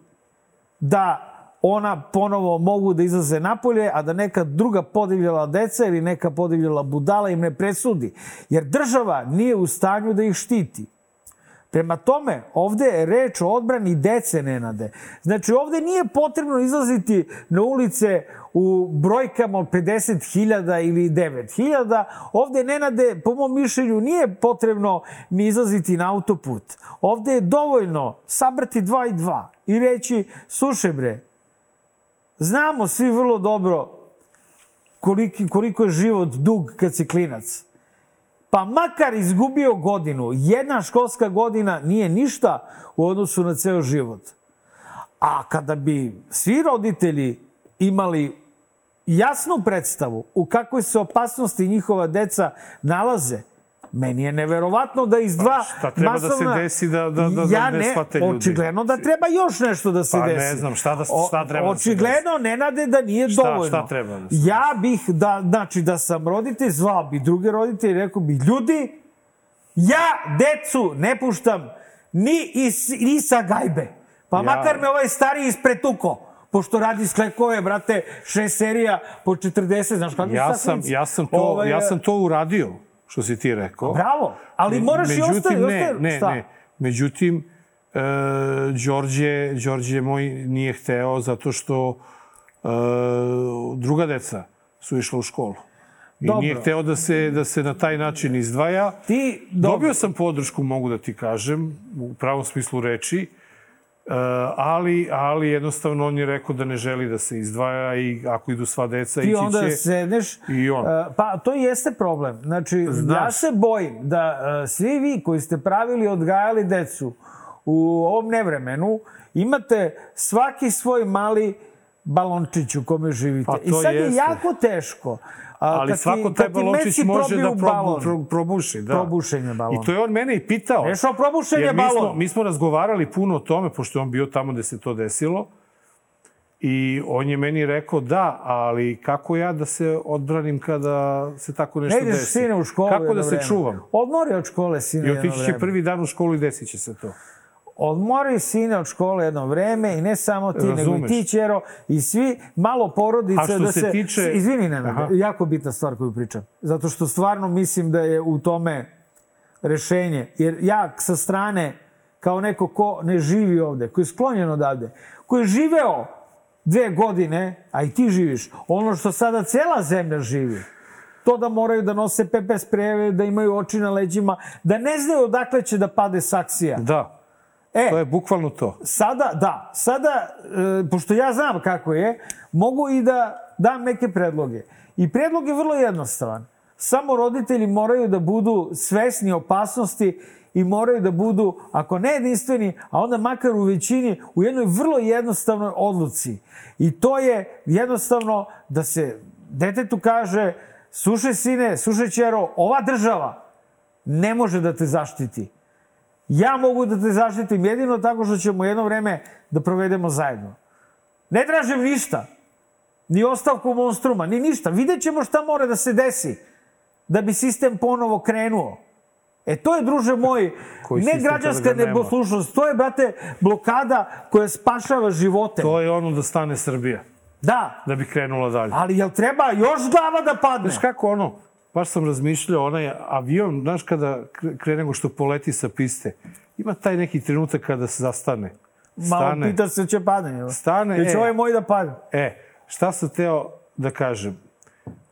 da ona ponovo mogu da izlaze napolje, a da neka druga podivljala deca ili neka podivljala budala im ne presudi. Jer država nije u stanju da ih štiti. Prema tome, ovde je reč o odbrani dece Nenade. Znači, ovde nije potrebno izlaziti na ulice u brojkama od 50.000 ili 9.000. Ovde, Nenade, po mom mišljenju, nije potrebno ni izlaziti na autoput. Ovde je dovoljno sabrati dva i dva i reći, slušaj bre, Znamo svi vrlo dobro koliki, koliko je život dug kad si klinac. Pa makar izgubio godinu, jedna školska godina nije ništa u odnosu na ceo život. A kada bi svi roditelji imali jasnu predstavu u kakvoj se opasnosti njihova deca nalaze, Meni je neverovatno da iz dva pa, šta treba masovna... da se desi da, da, da, ja da ne shvate ljudi? Očigledno da treba još nešto da se pa, desi. Pa ne znam, šta, da, šta treba o, da se Očigledno desi? ne nade da nije šta, dovoljno. Šta treba da se Ja bih, da, znači da sam roditelj, zvao bi druge roditelje i rekao bi, ljudi, ja decu ne puštam ni, is, ni sa gajbe. Pa ja. makar me ovaj stariji ispretuko pošto radi sklekove, brate, šest serija po 40, znaš kako ja sam, ja sam to, ovaj, ja sam to uradio što si ti rekao. Bravo, ali moraš Međutim, i ostati... Ne, ne, šta? ne. Međutim, e, Đorđe, Đorđe moj nije hteo zato što e, druga deca su išla u školu. I dobro. nije hteo da se, da se na taj način izdvaja. Ti, dobro. Dobio sam podršku, mogu da ti kažem, u pravom smislu reči. Uh, ali, ali jednostavno on je rekao da ne želi da se izdvaja i ako idu sva deca, Ti ići onda će sedneš, i on. Uh, pa to jeste problem. Znači, Znaš. ja se bojim da uh, svi vi koji ste pravili, odgajali decu u ovom nevremenu, imate svaki svoj mali balončić u kome živite. Pa I sad jeste. je jako teško. A, ali svako taj balončić može da probu, pro, probuši. Da. Probušen je balon. I to je on mene i pitao. Nešao probušen je balon. Mi smo, mi smo razgovarali puno o tome, pošto je on bio tamo gde se to desilo. I on je meni rekao da, ali kako ja da se odbranim kada se tako nešto ne ideš, desi? sine u školu Kako da se vreme. čuvam? Odmori od škole, sine, I otići će prvi dan u školu i desit će se to. Odmori sine od škole jedno vreme i ne samo ti, Razumeš. nego i ti, Čero, i svi, malo porodice da se... se tiče... Izvini, Nenad, jako bitna stvar koju pričam. Zato što stvarno mislim da je u tome rešenje. Jer ja sa strane, kao neko ko ne živi ovde, koji je sklonjen odavde, koji je živeo dve godine, a i ti živiš, ono što sada cela zemlja živi, to da moraju da nose pepe sprejeve, da imaju oči na leđima, da ne znaju odakle će da pade saksija. Da. E, to je bukvalno to. Sada, da, sada, e, pošto ja znam kako je, mogu i da dam neke predloge. I predlog je vrlo jednostavan. Samo roditelji moraju da budu svesni opasnosti i moraju da budu, ako ne jedinstveni, a onda makar u većini, u jednoj vrlo jednostavnoj odluci. I to je jednostavno da se detetu kaže, slušaj sine, slušaj čero, ova država ne može da te zaštiti. Ja mogu da te zaštitim jedino tako što ćemo jedno vreme da provedemo zajedno. Ne tražim ništa. Ni ostavku monstruma, ni ništa. Vidjet ćemo šta mora da se desi. da bi sistem ponovo krenuo. E to je, druže moj, (laughs) Koji ne građanska neposlušnost, to je, brate, blokada koja spašava živote. To je ono da stane Srbija, Da, da bi krenula dalje. ali jel treba još glava da padne? Znaš kako ono, baš sam razmišljao, onaj avion, znaš kada kre- krene nego što poleti sa piste, ima taj neki trenutak kada se zastane. Malo Stane. pita se će padne. jel? Stane, Jel će e. ovaj moj da padne? E, šta sam teo da kažem?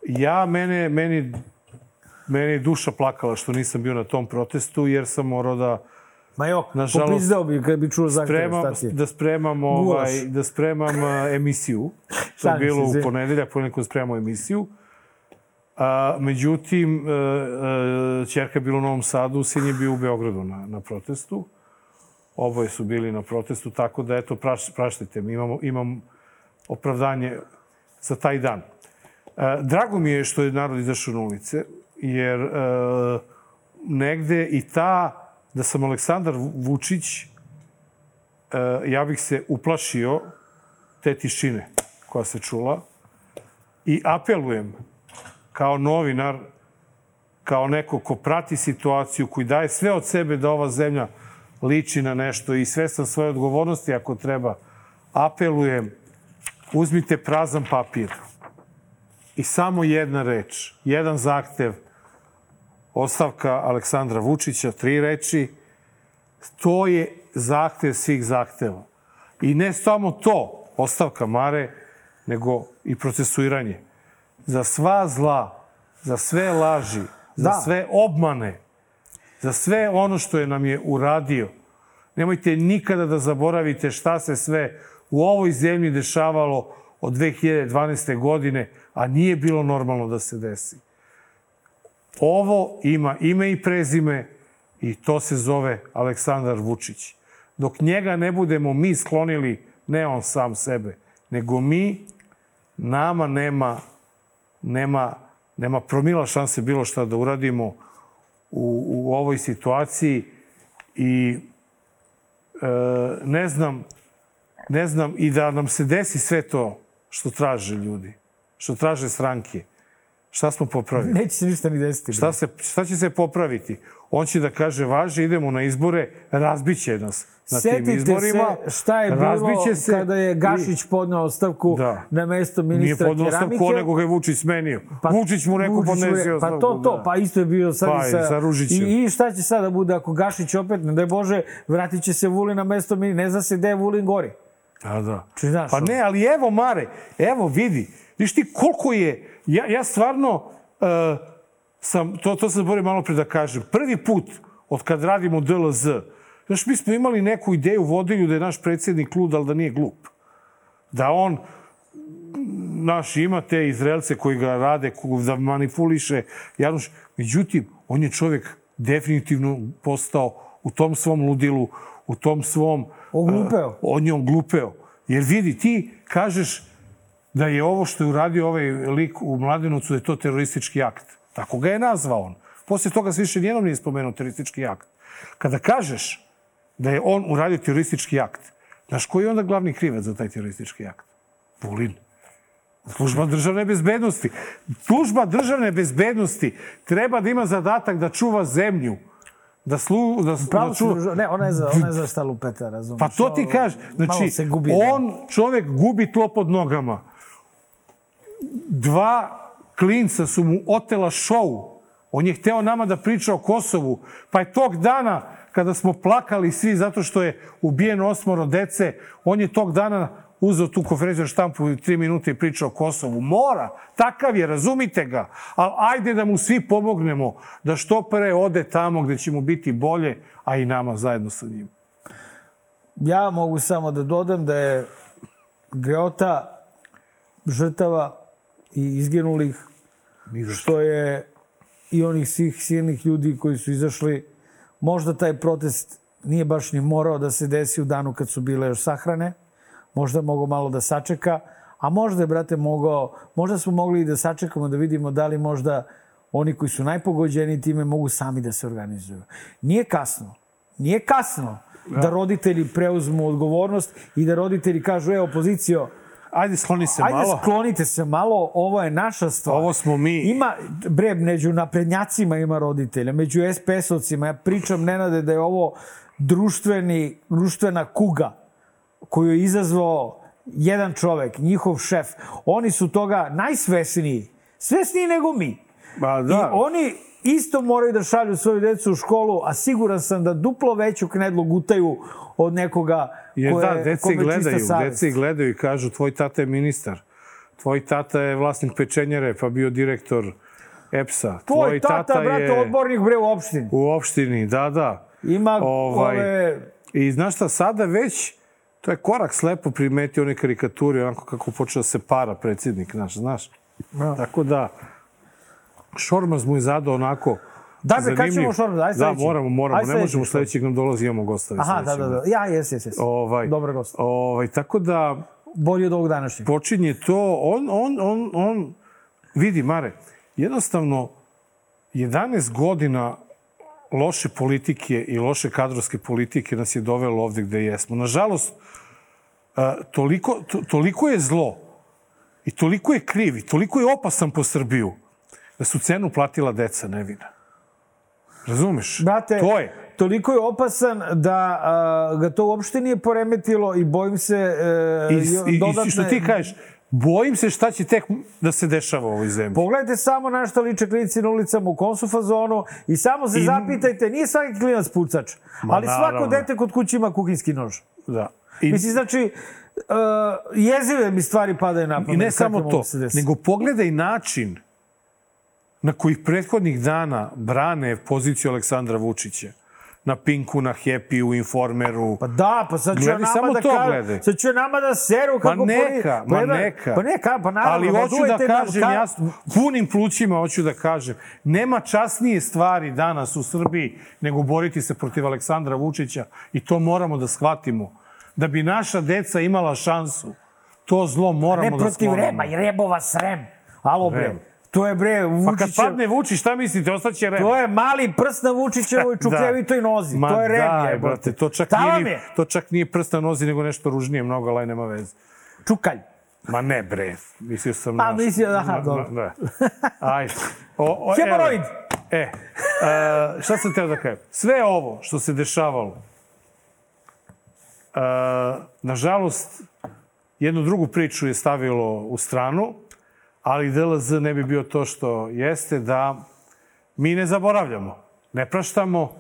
Ja, mene, meni, meni je duša plakala što nisam bio na tom protestu, jer sam morao da Ma jok, Nažalost, popizdeo bi kad bi čuo zahtjeve, spremam, šta ti je? da spremam, ovaj, da spremam a, emisiju. (laughs) To je bilo u ponedeljak, ponekad spremamo emisiju. A, međutim, e, e, čerka je bila u Novom Sadu, sin je bio u Beogradu na, na protestu. Oboje su bili na protestu, tako da, eto, praš, praštite mi, imamo, imam opravdanje za taj dan. E, drago mi je što je narod izašao na ulice, jer e, negde i ta, da sam Aleksandar Vučić, e, ja bih se uplašio te tišine koja se čula i apelujem kao novinar, kao neko ko prati situaciju, koji daje sve od sebe da ova zemlja liči na nešto i svestan svoje odgovornosti ako treba, apelujem, uzmite prazan papir i samo jedna reč, jedan zahtev, ostavka Aleksandra Vučića, tri reči, to je zahtev svih zahteva. I ne samo to, ostavka Mare, nego i procesuiranje. Za sva zla, za sve laži, za Da. sve obmane, za sve ono što je nam je uradio. Nemojte nikada da zaboravite šta se sve u ovoj zemlji dešavalo od 2012. godine, a nije bilo normalno da se desi. Ovo ima ime i prezime i to se zove Aleksandar Vučić. Dok njega ne budemo mi sklonili, ne on sam sebe, nego mi, nama nema, nema, nema promila šanse bilo šta da uradimo u, u ovoj situaciji i e, ne znam, ne znam i da nam se desi sve to što traže ljudi, što traže stranke. Šta smo popravili? Neće se ništa ni desiti. Šta, se, šta će se popraviti? On će da kaže, važe, idemo na izbore, razbiće nas na tim Setite izborima. se šta je bilo razbiće se kada je Gašić podneo ostavku Da. na mesto Nije ministra keramike. ostavku, nego ga je Vučić smenio. Vučić mu rekao, Vučić mu podnesi re- ostavku. Pa to, to, da. pa isto je bio sad Pa i sa, sa Ružićem. I, I šta će sada da bude ako Gašić opet, ne daj Bože, vratit će se Vulin na mesto ministra. Ne zna se gde je Vulin gori. A da. Či znaš, Pa ne, ali evo Mare, evo vidi. Viš ti koliko je, ja, ja stvarno uh, sam, to, to sam zaboravio malo pre da kažem, prvi put od kad radimo DLZ, znaš, mi smo imali neku ideju u vodilju da je naš predsjednik lud, ali da nije glup. Da on, naš, ima te Izraelce koji ga rade, ko- da manipuliše Januš. Međutim, on je čovjek definitivno postao u tom svom ludilu, u tom svom... Oglupeo. uh, on je oglupeo. Jer vidi, ti kažeš da je ovo što je uradio ovaj lik u Mladenovcu, da je to teroristički akt. Tako ga je nazvao on. Posle toga se više nijednom nije spomenuo teroristički akt. Kada kažeš da je on uradio teroristički akt, znaš koji je onda glavni krivac za taj teroristički akt? Vulin. Služba državne bezbednosti. Služba državne bezbednosti treba da ima zadatak da čuva zemlju. Da, slu, da, Pravo da družo- ne, ona je za, ona je za šta lupeta, razumiješ? Pa to ti kaže. Znači, on, čovek, gubi tlo pod nogama. Dva klinca su mu otela šou. On je hteo nama da priča o Kosovu. Pa je tog dana, kada smo plakali svi zato što je ubijeno osmoro dece, on je tog dana uzeo tu konferenciju štampu i tri minute i pričao o Kosovu. Mora. Takav je, razumite ga. Ali ajde da mu svi pomognemo da što pre ode tamo gde će mu biti bolje, a i nama zajedno sa njim. Ja mogu samo da dodam da je greota žrtava i izginulih, što je i onih svih silnih ljudi koji su izašli, možda taj protest nije baš ni morao da se desi u danu kad su bile još sahrane, možda je mogao malo da sačeka, a možda je, brate, mogao, možda smo mogli i da sačekamo da vidimo da li možda oni koji su najpogođeni time mogu sami da se organizuju. Nije kasno. Nije kasno da roditelji preuzmu odgovornost i da roditelji kažu, e, opozicijo, Ajde, skloni se Ajde, malo. sklonite se malo, ovo je naša stvar. Ovo smo mi. Ima, bre, među naprednjacima ima roditelja, među SPS-ovcima. Ja pričam, Nenade, da je ovo društveni, društvena kuga koju je izazvao jedan čovek, njihov šef. Oni su toga najsvesniji. Svesniji nego mi. Ba, I da. oni isto moraju da šalju svoju decu u školu, a siguran sam da duplo veću knedlu gutaju od nekoga Jer da, je, deci kome je čista gledaju, deci gledaju i kažu tvoj tata je ministar. Tvoj tata je vlasnik pečenjere, pa bio direktor EPS-a. Tvoj tata, brate, je odbornik bre u opštini. u opštini, da, da. Ima Ovaj, ove... I znaš šta, sada već, to je korak slepo primetio one karikaturi, onako kako počeo da se para predsjednik naš, znaš. Da. Tako da, Šormaz mu je zadao onako Da, kad ćemo Šormaz? Ajde Da, moramo, moramo. Ne možemo sledećeg nam dolazi, imamo gosta. Aha, da, da, da. Ja, jes, jes, jes. Ovaj, Dobar gost. Ovaj, tako da, Bolji od ovog današnjeg. počinje to, on, on, on, on, vidi, Mare, jednostavno, 11 godina loše politike i loše kadrovske politike nas je dovelo ovde gde jesmo. Nažalost, a, toliko, to, toliko je zlo i toliko je kriv i toliko je opasan po Srbiju da su cenu platila deca nevina. Razumeš? Brate, to je. toliko je opasan da a, ga to uopšte nije poremetilo i bojim se e, I, i, i dodatne... što ti kažeš, bojim se šta će tek da se dešava u ovoj zemlji. Pogledajte samo na što liče klinici na ulicama u kom su fazonu i samo se I- zapitajte, nije svaki klinac pucač, Ma, ali svako naravno. dete kod kuće ima kuhinski nož. Da. I, Mislim, znači, uh, jezive mi stvari padaju na pamet. I ne samo to, da nego pogledaj način na kojih prethodnih dana brane poziciju Aleksandra Vučića. Na Pinku, na Happy, u Informeru. Pa da, pa sad ću ja Gledaj, nama samo da to gledaj. sad ću ja nama da seru Pa kako... neka, poni- ma neka. Pa neka, pa naravno. Ali hoću da kažem, ka- jasno, punim plućima hoću da kažem, nema časnije stvari danas u Srbiji nego boriti se protiv Aleksandra Vučića i to moramo da shvatimo. Da bi naša deca imala šansu, to zlo moramo Ne da protiv sklonimo. Rema i Rebova srem. Alo bre, Rem. To je bre Pa kad padne Vučić, šta mislite, ostaće Rem? To je mali prst na Vučićevoj (laughs) čukljevitoj nozi. Ma to je Rem, daj, jebote. brate, to čak, Šta nije, je? to čak nije prst na nozi, nego nešto ružnije mnogo, ali nema veze. Čukalj. Ma ne, bre, mislio sam... Pa, na- mislio, aha, na- dobro. Da. Ajde. O, o, Hemoroid. E, uh, šta sam teo da kažem? Sve ovo što se dešavalo, uh, nažalost, jednu drugu priču je stavilo u stranu, ali DLZ ne bi bio to što jeste, da mi ne zaboravljamo, ne praštamo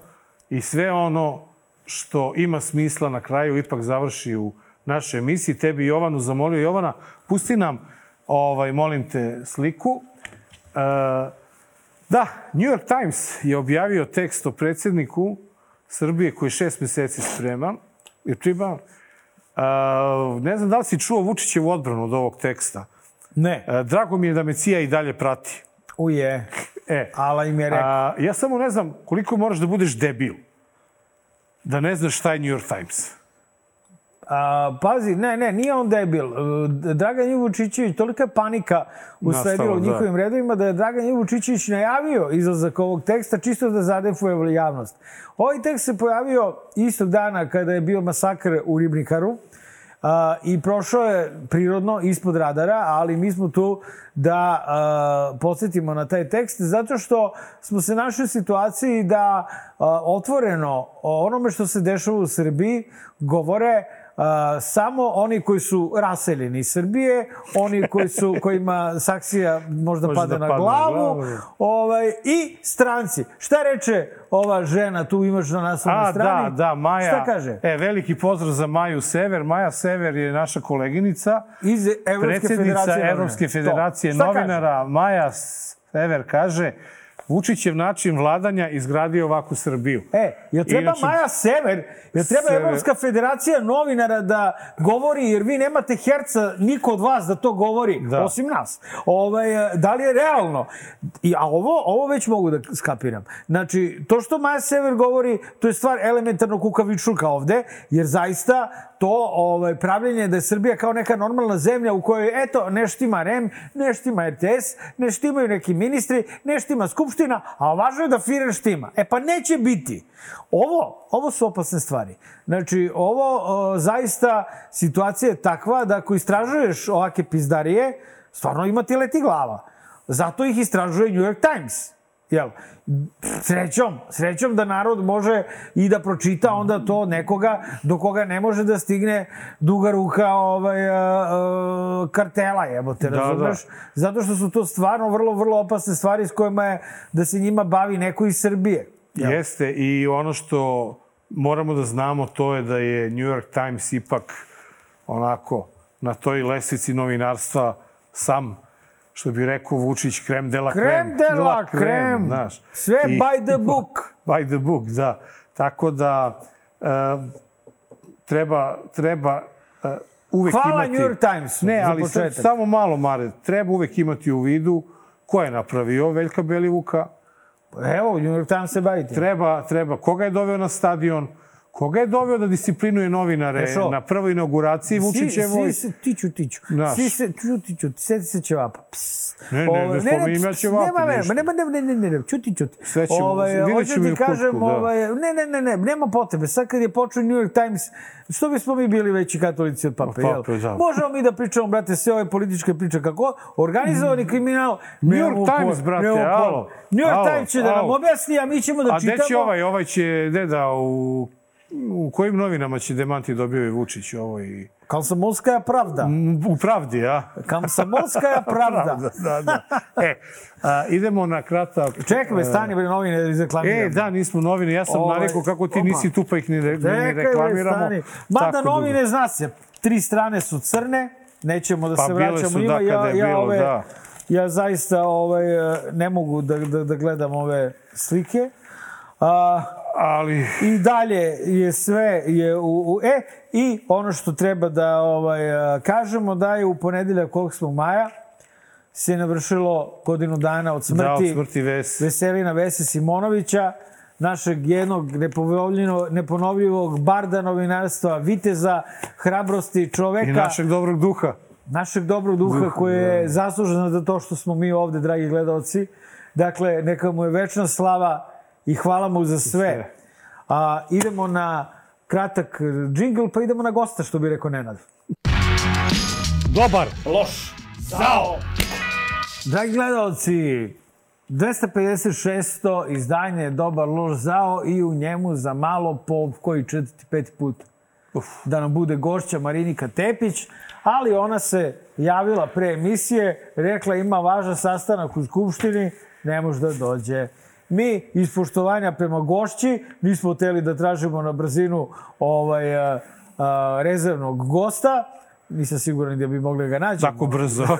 i sve ono što ima smisla na kraju ipak završi u našoj emisiji. Tebi Jovanu zamolio. Jovana, pusti nam, ovaj, molim te, sliku. E, da, New York Times je objavio tekst o predsjedniku Srbije koji je šest meseci spreman. Je priban. E, ne znam da li si čuo Vučićevu odbranu od ovog teksta. Ne. E, drago mi je da me Cija i dalje prati. Uje. E, Ala im je rekao. a, ja samo ne znam koliko moraš da budeš debil da ne znaš šta je New York Times. A, pazi, ne, ne, nije on debil. E, Dragan Ivučićević, tolika je panika usledila u da. njihovim redovima da je Dragan Ivučićević najavio izlazak ovog teksta čisto da zadefuje javnost. Ovaj tekst se pojavio istog dana kada je bio masakr u Ribnikaru a, i prošao je prirodno ispod radara, ali mi smo tu da a, podsjetimo na taj tekst zato što smo se našli u situaciji da a, otvoreno o onome što se dešava u Srbiji govore samo oni koji su raseljeni iz Srbije, oni koji su, (laughs) kojima saksija možda Može pada da na padne na glavu, glavu. ovaj, i stranci. Šta reče ova žena, tu imaš na naslovnoj A, strani? da, da, Maja. Šta kaže? E, veliki pozdrav za Maju Sever. Maja Sever je naša koleginica. Iz Evropske federacije novinara. Evropske federacije novinara. Maja Sever kaže Vučićev način vladanja izgradio ovakvu Srbiju. E, jel treba Inače- Maja Sever, jel treba Sever. Evropska federacija novinara da govori, jer vi nemate herca, niko od vas da to govori, Da. osim nas. Ovaj, da li je realno? I, a ovo, ovo već mogu da skapiram. Znači, to što Maja Sever govori, to je stvar elementarnog kukavičluka ovde, jer zaista to ovaj, pravljenje da je Srbija kao neka normalna zemlja u kojoj, eto, neštima REM, neštima RTS, neštimaju neki ministri, neštima Skupština, skupština, a važno je da Firer štima. E pa neće biti. Ovo, ovo su opasne stvari. Znači, ovo o, zaista situacija je takva da ako istražuješ ovake pizdarije, stvarno ima ti leti glava. Zato ih istražuje New York Times. Jel? Srećom, srećom da narod može i da pročita onda to nekoga do koga ne može da stigne duga ruka ovaj, a, a, kartela, jebote, Da, razumeš? Zato što su to stvarno vrlo, vrlo opasne stvari s kojima je da se njima bavi neko iz Srbije. Jel? Jeste, i ono što moramo da znamo to je da je New York Times ipak onako na toj lestvici novinarstva sam što bi rekao Vučić, krem de la krem. Krem de la krem. Znaš. Sve by the (laughs) book. By the book, da. Tako da uh, treba, treba uh, uvek Hvala imati... New York Timesu Ne, ali početak. samo malo, Mare. Treba uvek imati u vidu ko je napravio Veljka Belivuka, Evo, New York Times se bavite. treba, treba, koga je doveo na stadion, koga je doveo da disciplinuje novinare Ešo. na prvoj inauguraciji Vučićevoj. Svi, svi se tiću, tiću. Znaš. Svi se tiću, tiću. Seti se ćevapa. Pss. Ne, ne, ne Ovaj, spominjem ja pss, ćevape, Nema, ništa. nema, nema, ne, ne, ne, ne, čuti, čuti. Sve ćemo, ovaj, vidjet ćemo i u kutku, kažem, da. ovaj, ne, ne, ne, ne, nema potrebe. Sad kad je počeo New York Times, što bismo mi bili veći katolici od pape, Od jel? da. Možemo mi da pričamo, brate, sve ove političke priče kako organizovani kriminal. New York Times, brate, alo. New York Alo, Times će da nam alo. objasni, a mi ćemo da A čitamo. gde će ovaj? Ovaj će, gde da, u, u kojim novinama će demanti dobio i Vučić ovo i... Komsomolska pravda. U pravdi, a? Komsomolska (laughs) pravda. da, da. E, a, idemo na kratak... Čekaj me, stani bre novine da izreklamiram. E, da, nismo novine. Ja sam Ovaj, narekao kako ti opa. nisi tu pa ih Čekaj, bre, reklamiramo. stani. Mada novine, dugo. zna se, tri strane su crne, nećemo da Pa se bile vraćamo su, njima. da, je ja, bilo, ove, da. ja zaista ovaj, ne mogu da, da, da gledam ove slike. A, Ali... I dalje je sve je u, u e i ono što treba da ovaj kažemo da je u ponedeljak 8. maja se navršilo godinu dana od smrti, Da, od smrti Ves. Veselina Vese Simonovića, našeg jednog neponovljivog barda novinarstva, viteza, hrabrosti čoveka. I našeg dobrog duha. našeg dobrog duha Duha, koji je da. zaslužen za to što smo mi ovde, dragi gledalci. Dakle, neka mu je večna slava i hvala mu za sve. A, idemo na kratak džingl, pa idemo na gosta, što bi rekao Nenad. Dobar. Loš. Zao. Dragi gledalci, 256. izdanje Dobar loš zao i u njemu za malo po koji četvrti, peti put Uf. da nam bude gošća Marinika Tepić, ali ona se javila pre emisije, rekla ima važan sastanak u Skupštini, ne može da dođe. Mi iz poštovanja prema gošći nismo hteli da tražimo na brzinu ovaj, a, a, rezervnog gosta, nisam siguran gdje bi mogli da ga nađemo. Tako brzo. (laughs)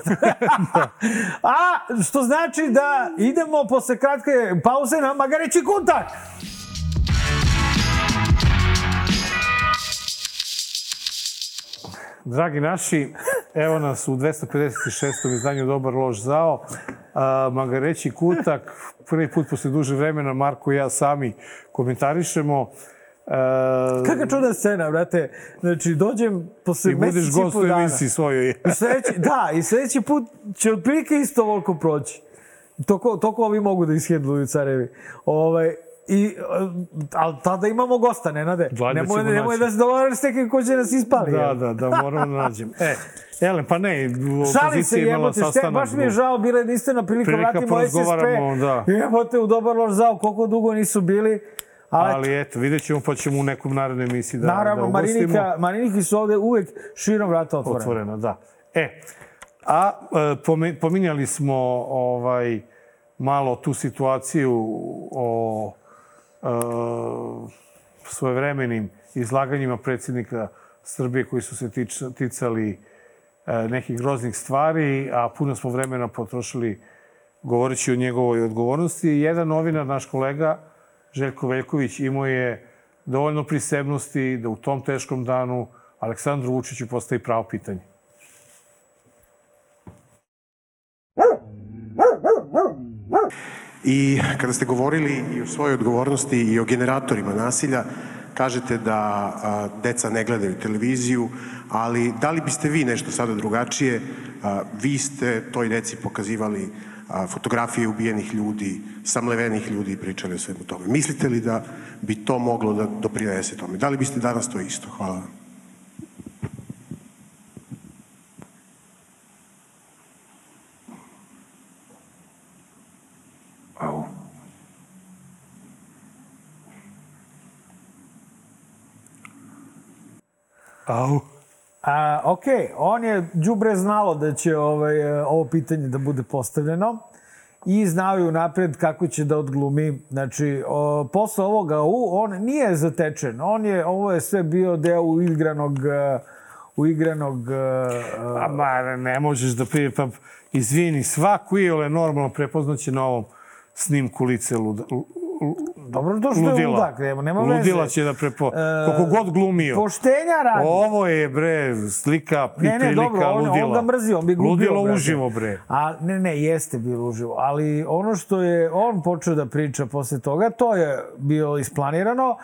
A, što znači da idemo posle kratke pauze na Magareći kontakt. Dragi naši, evo nas u 256. izdanju Dobar loš zao. A, Magareći kutak, prvi put posle duže vremena Marko i ja sami komentarišemo. A, Kakva čudna scena, brate. Znači, dođem posle I meseci budeš i po gost u dana. emisiji svojoj. I sledeći, da, i sledeći put će otprilike isto voliko proći. Toko, toko ovi mogu da ishendluju carevi. Ovaj, I, ali tada imamo gosta, Nenade. Valjda Nemoj, ćemo nemoj naći. da se dogovaraš s nekim ko će nas ispali. Da, da, da, moramo da nađem. E, Elem, pa ne, Šalim se, jebote, šte, baš mi je žao, bila je jedinstvena prilika, Prilika vratimo SSP. da. Jebote, u dobar loš zao, koliko dugo nisu bili. Ali, Ali eto, vidjet ćemo, pa ćemo u nekom narednoj emisiji da, naravno, da ugostimo. Marinika, Mariniki su ovde uvek širom vrata otvorena. Otvorena, da. E, a e, pominjali smo ovaj malo tu situaciju o svojevremenim izlaganjima predsjednika Srbije koji su se tič, ticali e, nekih groznih stvari, a puno smo vremena potrošili govoreći o njegovoj odgovornosti. Jedan novinar, naš kolega, Željko Veljković, imao je dovoljno prisebnosti da u tom teškom danu Aleksandru Vučiću postavi pravo pitanje. I kada ste govorili i o svojoj odgovornosti i o generatorima nasilja, kažete da a, deca ne gledaju televiziju, ali da li biste vi nešto sada drugačije? A, vi ste toj deci pokazivali a, fotografije ubijenih ljudi, samlevenih ljudi i pričali o svemu tome. Mislite li da bi to moglo da doprinese tome? Da li biste danas to isto? Hvala vam. Au. A, ok, on je đubre znalo da će ovaj, e, ovo pitanje da bude postavljeno i znao je unapred kako će da odglumi. Znači, o, posle ovoga u, on nije zatečen. On je, ovo je sve bio deo uigranog uigranog... A, ma, ne možeš da prije, pa izvini, svaku iole normalno prepoznaće na ovom snimku lice luda, Dobro, to što je ludila. ludak, nema, nema veze. Ludila će da prepo... Koliko god glumio. Poštenja radi. Ovo je, bre, slika i Ne, ne, prilika dobro, on, ludila. on ga mrzi, on bi glubio. Ludilo brate. uživo, bre. A, ne, ne, jeste bilo uživo. Ali ono što je on počeo da priča posle toga, to je bilo isplanirano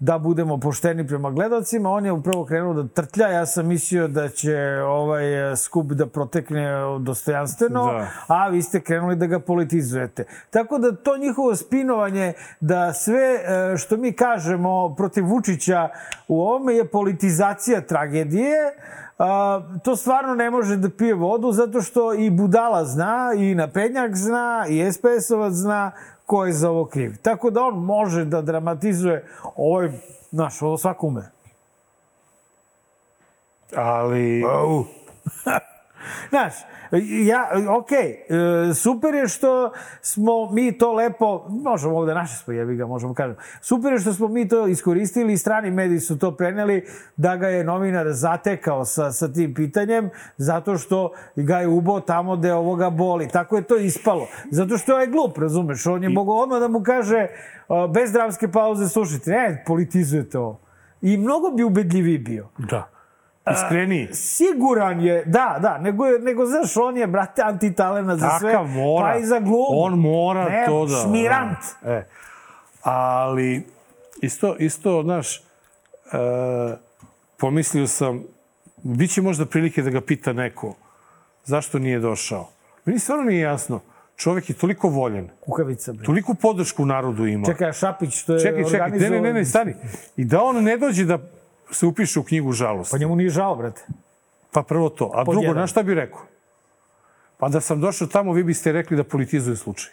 da budemo pošteni prema gledalcima. On je upravo krenuo da trtlja. Ja sam mislio da će ovaj skup da protekne dostojanstveno, Da. a vi ste krenuli da ga politizujete. Tako da to njihovo spinovanje da sve e, što mi kažemo protiv Vučića u ovome je politizacija tragedije, a, to stvarno ne može da pije vodu zato što i Budala zna, i Naprednjak zna, i SPS-ovac zna ko je za ovo kriv. Tako da on može da dramatizuje ovaj, znaš, ovo svako ume. Ali... Au. (laughs) Znaš, ja, okej, e, super je što smo mi to lepo, možemo ovde naše smo jebi ga, možemo kažem, super je što smo mi to iskoristili i strani mediji su to preneli da ga je novinar zatekao sa, sa tim pitanjem, zato što ga je ubo tamo gde ovoga boli. Tako je to ispalo. Zato što je glup, razumeš? On je mogao odmah da mu kaže uh, bez dramske pauze, slušajte, ne, politizujete ovo. I mnogo bi ubedljiviji bio. Da. Iskreniji. Siguran je, da, da, nego, nego znaš, on je, brate, antitalenat za sve, Takav mora. pa i za glumu. On mora ne, to da... Šmirant. E. Ali, isto, isto, znaš, e, pomislio sam, bit će možda prilike da ga pita neko zašto nije došao. Meni stvarno nije jasno. Čovek je toliko voljen. Kukavica, bre. Toliko podršku narodu ima. Čekaj, Šapić, to je čekaj, čekaj. Ne, ne, ne, ne, stani. I da on ne dođe da se upiše u knjigu žalosti. Pa njemu nije žao, brate. Pa prvo to. A drugo, znaš šta bi rekao? Pa da sam došao tamo, vi biste rekli da politizujem slučaj.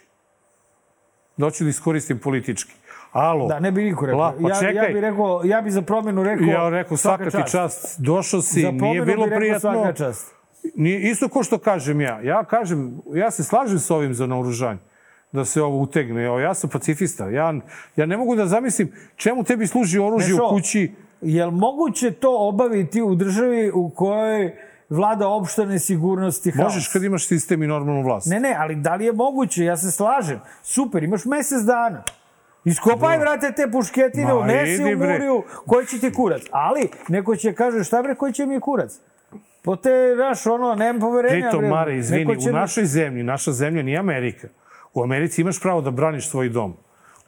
Da hoću da iskoristim politički. Alo. Da, ne bi niko rekao. La, pa ja, čekaj. ja bih rekao, ja bi za promenu rekao... Ja rekao, svaka, ti čast. Došao si, nije bilo prijatno. svaka čast. Nije, isto ko što kažem ja. Ja kažem, ja se slažem s ovim za naoružanje da se ovo utegne. Ja sam pacifista. Ja, ja ne mogu da zamislim čemu tebi služi oružje Nešo, u kući. Je li moguće to obaviti u državi u kojoj vlada opšta nesigurnost i haos? Možeš kad imaš sistem i normalnu vlast. Ne, ne, ali da li je moguće? Ja se slažem. Super, imaš mesec dana. Iskopaj, vrate, te pušketine, Ma, unesi u muriju, koji će ti kurac. Ali, neko će kaže, šta bre, koji će mi kurac? Po te, znaš, ono, nemam poverenja. Pritom, bre. Mare, izvini, u našoj zemlji, naša zemlja nije Amerika. U Americi imaš pravo da braniš svoj dom.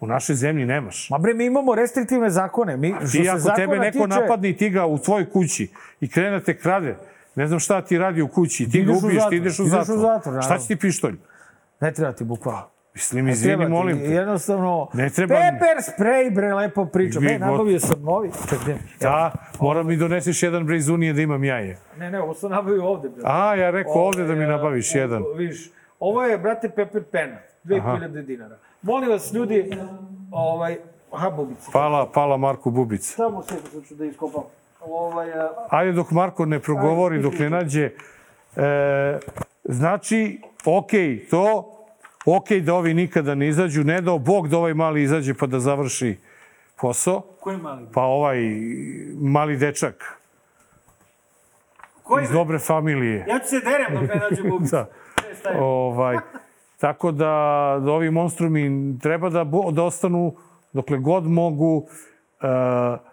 U našoj zemlji nemaš. Ma bre, mi imamo restriktivne zakone. Mi, što Ti ako tebe neko tiče, napadne i ti ga u tvojoj kući i krene da te krade, ne znam šta ti radi u kući, ti, ga ubiješ, ti zatvor, ideš u ideš u zatvor. zatvor, šta će ti pištolj? Ne treba ti bukvalno. Mislim, Ne izvini, ti, molim te. Jednostavno, Ne treba. Pepper spray, bre, lepo pričam. Vi E, nabavio sam novi. Čekaj, Da, moram mi doneseš jedan bre iz Unije da imam jaje. Ne, ne, ovo sam nabavio ovde. Bre. A, ja rekao ovde da mi nabaviš jedan. Viš, ovo je, brate, Pepper pena. 2000 dinara. Molim vas, ljudi, ovaj, aha, bubica. Pala, pala Marko Bubica. Samo se ću da iskopam. Ovaj, a, Ajde dok Marko ne progovori, dok ne nađe. E, znači, okej, to, okej da ovi nikada ne izađu, ne dao Bog da ovaj mali izađe pa da završi posao. koji mali? Pa ovaj mali dečak Koji? iz dobre familije. Ja ću se derem dok ne nađem bubicu. (laughs) Da. Ovaj, tako da, da ovi monstrumi treba da, da ostanu dokle god mogu. E,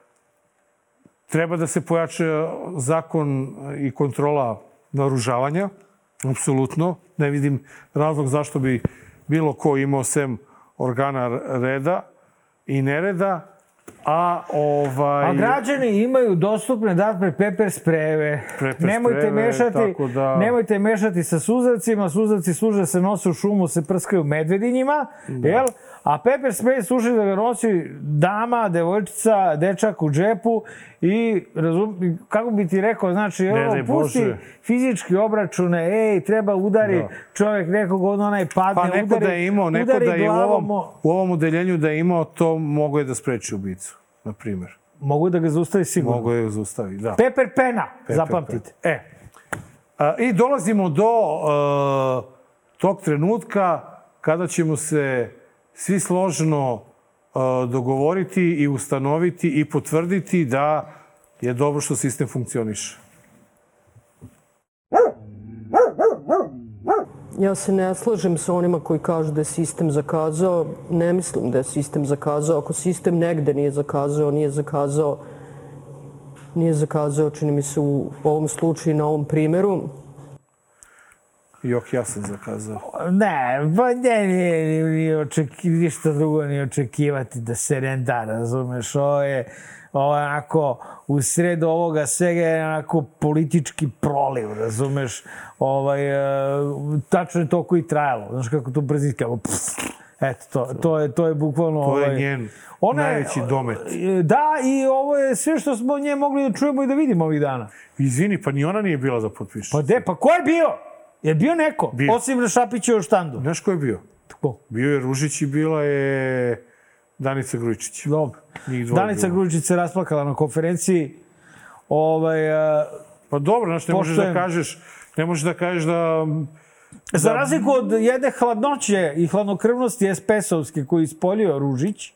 treba da se pojača zakon i kontrola naružavanja. Apsolutno. Ne vidim razlog zašto bi bilo ko imao sem organa reda i nereda. A ovaj... A građani imaju dostupne dakle pepper sprejeve. Pepper nemojte sprejeve, mešati, tako da- nemojte mešati sa suzavcima. Suzavci služe se nose u šumu, se prskaju medvedinjima, Da. jel? A pepper sprej služi da ga nosi dama, devojčica, dečak u džepu i razum, kako bi ti rekao, znači, Ne daj pusti Bože. fizički obračune, ej, treba udari Da. čovjek nekog, on onaj padne, Pa neko udari, da je imao, neko da je u glavom ovom, u ovom udeljenju da je imao, to mogo je da spreči ubicu, na primjer. Mogu da ga zaustavi sigurno. Mogo je da zaustavi, da. Pepper pena, Pepper zapamtite. E, a, i dolazimo do a, tog trenutka kada ćemo se svi složno a, dogovoriti i ustanoviti i potvrditi da je dobro što sistem funkcioniše. Ja se ne slažem sa onima koji kažu da je sistem zakazao. Ne mislim da je sistem zakazao. Ako sistem negde nije zakazao, nije zakazao nije zakazao, čini mi se, u ovom slučaju, na ovom primeru. Jok, ja sam zakazao. Ne, pa ne, nije, nije očeki, ništa drugo nije očekivati da se renda, razumeš? Ovo je onako, u sredu ovoga svega je onako politički proliv, razumeš? Ovaj, e, tačno je to koji trajalo. Znaš kako to pff, Eto, to, to, je, to je bukvalno... To je ovaj, njen ona je- najveći domet. Da, i ovo je sve što smo nje mogli da čujemo i da vidimo ovih dana. Izvini, pa ni ona nije bila da potpiše. Pa de, pa ko je bio? Je bio neko? Bio. Osim na u štandu. Znaš ko je bio? Ko? Bio je Ružić i bila je Danica Grujičić. Dobro. Danica. Grujičić se rasplakala na konferenciji. Ovaj, a, Pa dobro, znaš, ne možeš da kažeš, ne možeš da kažeš da... za da- razliku od jedne hladnoće i hladnokrvnosti SPS-ovske koju je ispoljio Ružić,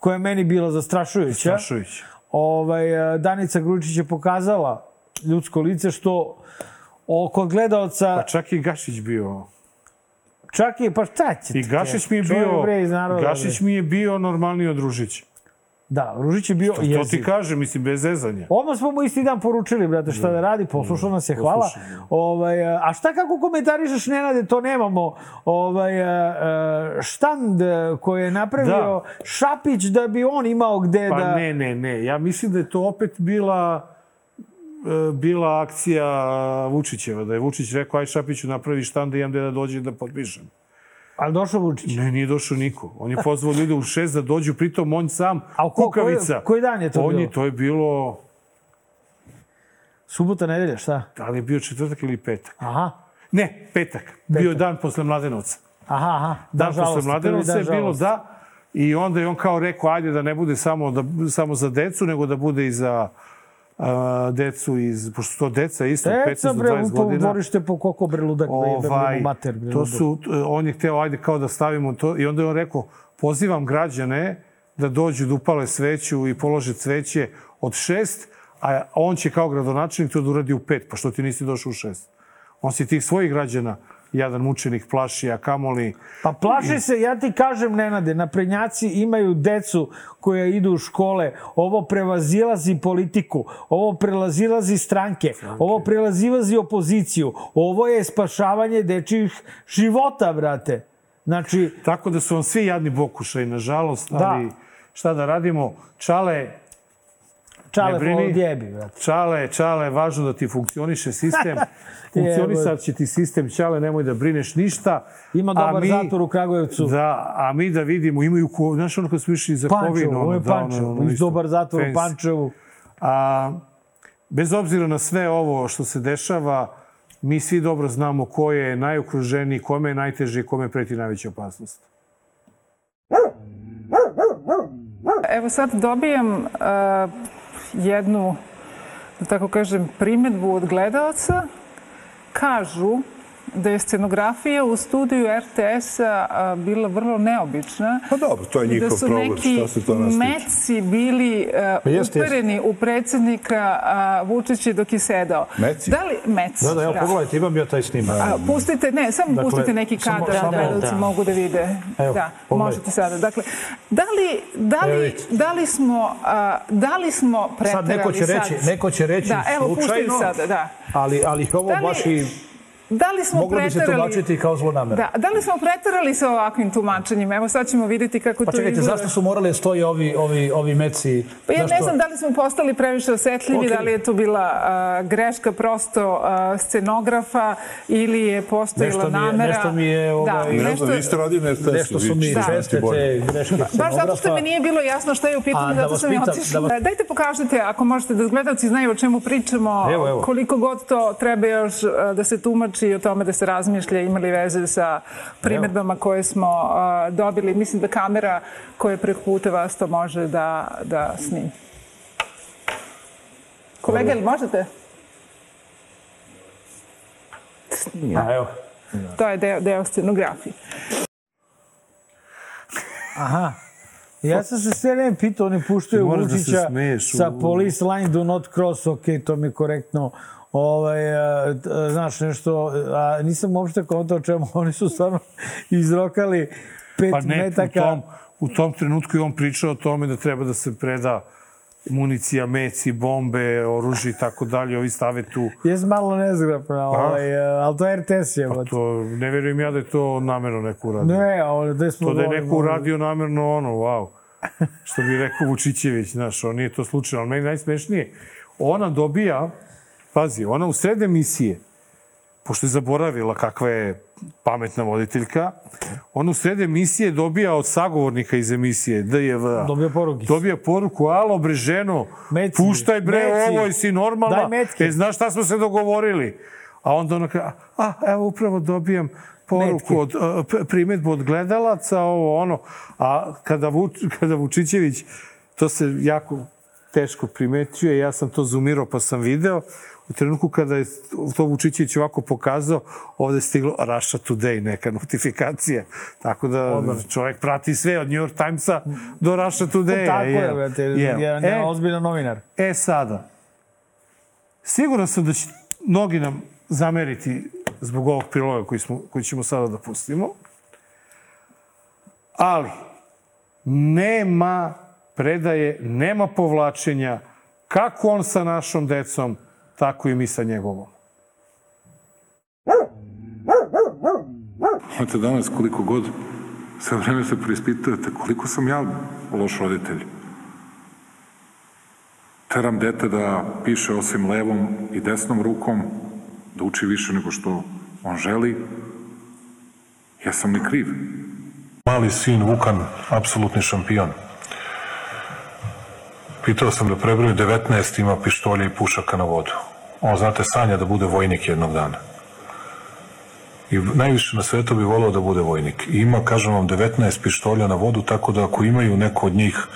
koja je meni bila zastrašujuća, Strašujuć. ovaj, a, Danica Grujičić je pokazala ljudsko lice što o, kod gledalca... Pa čak i Gašić bio. Čak i, pa šta će I Gašić mi je bio, bre, iz naroda, Gašić mi je bio normalniji od Ružića. Da, Ružić je bio To, to ti kažem, mislim, bez zezanja. Odmah smo mu isti dan poručili, brate, šta da radi, poslušao nas je, hvala. Ovaj, a šta kako komentarišeš, Nenade, to nemamo. Ovaj, e, e, štand koji je napravio Da. Šapić da bi on imao gde Pa da... ne, ne, ne. Ja mislim da je to opet bila bila akcija Vučićeva, da je Vučić rekao, aj Šapiću napravi štand da imam gde da dođe da potpišem. Ali došao Vučić. Ne, nije došao niko. On je pozvao ljude u šest da dođu, pritom on sam, A ko- kukavica. koji- koji dan je to on bilo? Je, to je bilo, Subota, nedelja, šta? da li je bio četvrtak ili petak? Aha, Ne, petak. Bio je dan posle Mladenovca. aha, aha. Dan žalosti, posle prvi Mladenovca dan je bilo da. I onda je on kao rekao, ajde da ne bude samo, da, samo za decu, nego da bude i za a, decu iz, pošto su to deca isto, od 15 Deca, do bre, 20 u godina. dvorište po koko bre ludak, ovaj, ovaj, mater, bre, to su, on je hteo, ajde kao da stavimo to, i onda je on rekao, pozivam građane da dođu da upale sveću i polože cveće od šest, a on će kao gradonačelnik to da uradi u pet, pa što ti nisi došao u šest? On si tih svojih građana, jadan mučenik plaši, a kamoli... Pa plaši se, ja ti kažem, Nenade, naprednjaci imaju decu koja idu u škole. Ovo prevazilazi politiku, ovo prelazilazi stranke, ovo prelazilazi opoziciju. Ovo je spašavanje dečijih života, brate. Znači, Tako da su vam svi jadni bokušaj, nažalost, Da. ali šta da radimo? Čale, čale brini. odjebi, brate. Čale, čale, važno da ti funkcioniše sistem. (laughs) Funkcionisat će ti sistem, čale, nemoj da brineš ništa. Ima dobar mi- zatvor u Kragujevcu. Da, a mi da vidimo, imaju, ko, znaš ono kad smo išli za Pančevo, Kovinu, ovo je da, Pančevo, ono, ono dobar zatvor u. Pančevu. A, bez obzira na sve ovo što se dešava, mi svi dobro znamo ko je najokruženiji, kome je najteže i kome preti najveća opasnost. Evo sad dobijem uh, jednu, da tako kažem, primetbu od gledalca. Kažu da je scenografija u studiju RTS-a bila vrlo neobična. Pa dobro, to je da njihov su problem, neki šta se to nas tiče. meci bili uh, Pa jeste, upereni u predsednika uh, Vučića dok je sedao. Meci? Da li, meci, Da, da, evo pogledajte, imam ja taj snimak. A, pustite, ne, samo Dakle, pustite neki kadar, samo- da gledalci da. mogu da vide. Evo, da, pogledajte. možete sada. Dakle, da li, da li, da li smo, a, da li smo preterali Sad neko će reći, sad? neko će reći Da, evo, pustite slučajno, sada, da. ali, ali ovo Da li- baš i Da li smo Moglo bi se preterali... tumačiti kao zlonamera. Da, da li smo preterali sa ovakvim tumačenjima? Evo sad ćemo vidjeti kako Pa to čekajte, izgleda. zašto su morali da stoje ovi, ovi, ovi meci? Pa ja Zašto? ne znam da li smo postali previše osetljivi, Okej. da li je to bila a, greška prosto a, scenografa ili je postojila Nešto mi je- namera. nešto mi je, ovaj, da, Ne znam, nešto, vi ste radili na Nešto su mi česte te greške Baš zato što mi nije bilo jasno šta je u A, pitanju, da zato sam i otišla. da vas- Dajte pokažite, ako možete da gledalci znaju o čemu pričamo, Evo, evo. koliko god to treba još a, da se tumači i o tome da se razmišlja, ima li veze sa primetbama koje smo a, dobili. Mislim da kamera koja je preko puta vas to može da, da snimi. Kolega, ili možete? A, evo. To je deo, deo scenografije. Aha. Ja sam se sve vreme pitao, oni puštaju da Vučića u- sa police line do not cross, ok, to mi je korektno. Ovaj, a, t- a, znaš nešto, a nisam uopšte kontao čemu, (laughs) oni su stvarno izrokali pet Pa ne, u metaka. tom, u tom trenutku je on pričao o tome da treba da se preda municija, meci, bombe, oružje i tako dalje, ovi stave tu. Jes malo nezgrapno, ovaj, a, ali to je RTS je. Pa to, ne verujem ja da je to namerno neko uradio. Ne, ovo, da smo... To da je neko uradio namerno ono, wow. Što bi rekao Vučićević, znaš, on nije to slučajno, ali meni najsmešnije. Ona dobija, pazi, ona u sred emisije, pošto je zaboravila kakva je pametna voditeljka, ona u sred emisije dobija od sagovornika iz emisije, DJV. Dobija poruke. Dobija poruku, alo bre ženo, Meci, puštaj bre meci. ovo, jesi normalna? Daj metke. E, znaš šta smo se dogovorili? A onda ona kaže, a, evo upravo dobijam poruku od, p- primetbu od gledalaca, ovo ono. A kada, Vuč, kada Vučićević, to se jako teško primećuje, ja sam to zoomirao pa sam video, u trenutku kada je to Vučićević ovako pokazao, ovde je stiglo Russia Today, neka notifikacija. Tako da Odmah. čovjek prati sve od New York Timesa do Russia Today. Tako je, brate, Jel? je, je ozbiljan novinar. E sada, siguran sam da će mnogi nam zameriti zbog ovog priloga koji, smo, koji ćemo sada da pustimo, ali nema predaje, nema povlačenja, kako on sa našom decom, tako i mi sa njegovom. Znate, danas koliko god sve vreme se preispitujete koliko sam ja loš roditelj. Teram dete da piše osim levom i desnom rukom, da uči više nego što on želi. Ja sam ni kriv. Mali sin Vukan, apsolutni šampion. Pitao sam da prebroji 19, ima pištolje i pušaka na vodu. On, znate, sanja da bude vojnik jednog dana. I najviše na svetu bi volao da bude vojnik. I ima, kažem vam, 19 pištolja na vodu, tako da ako imaju neko od njih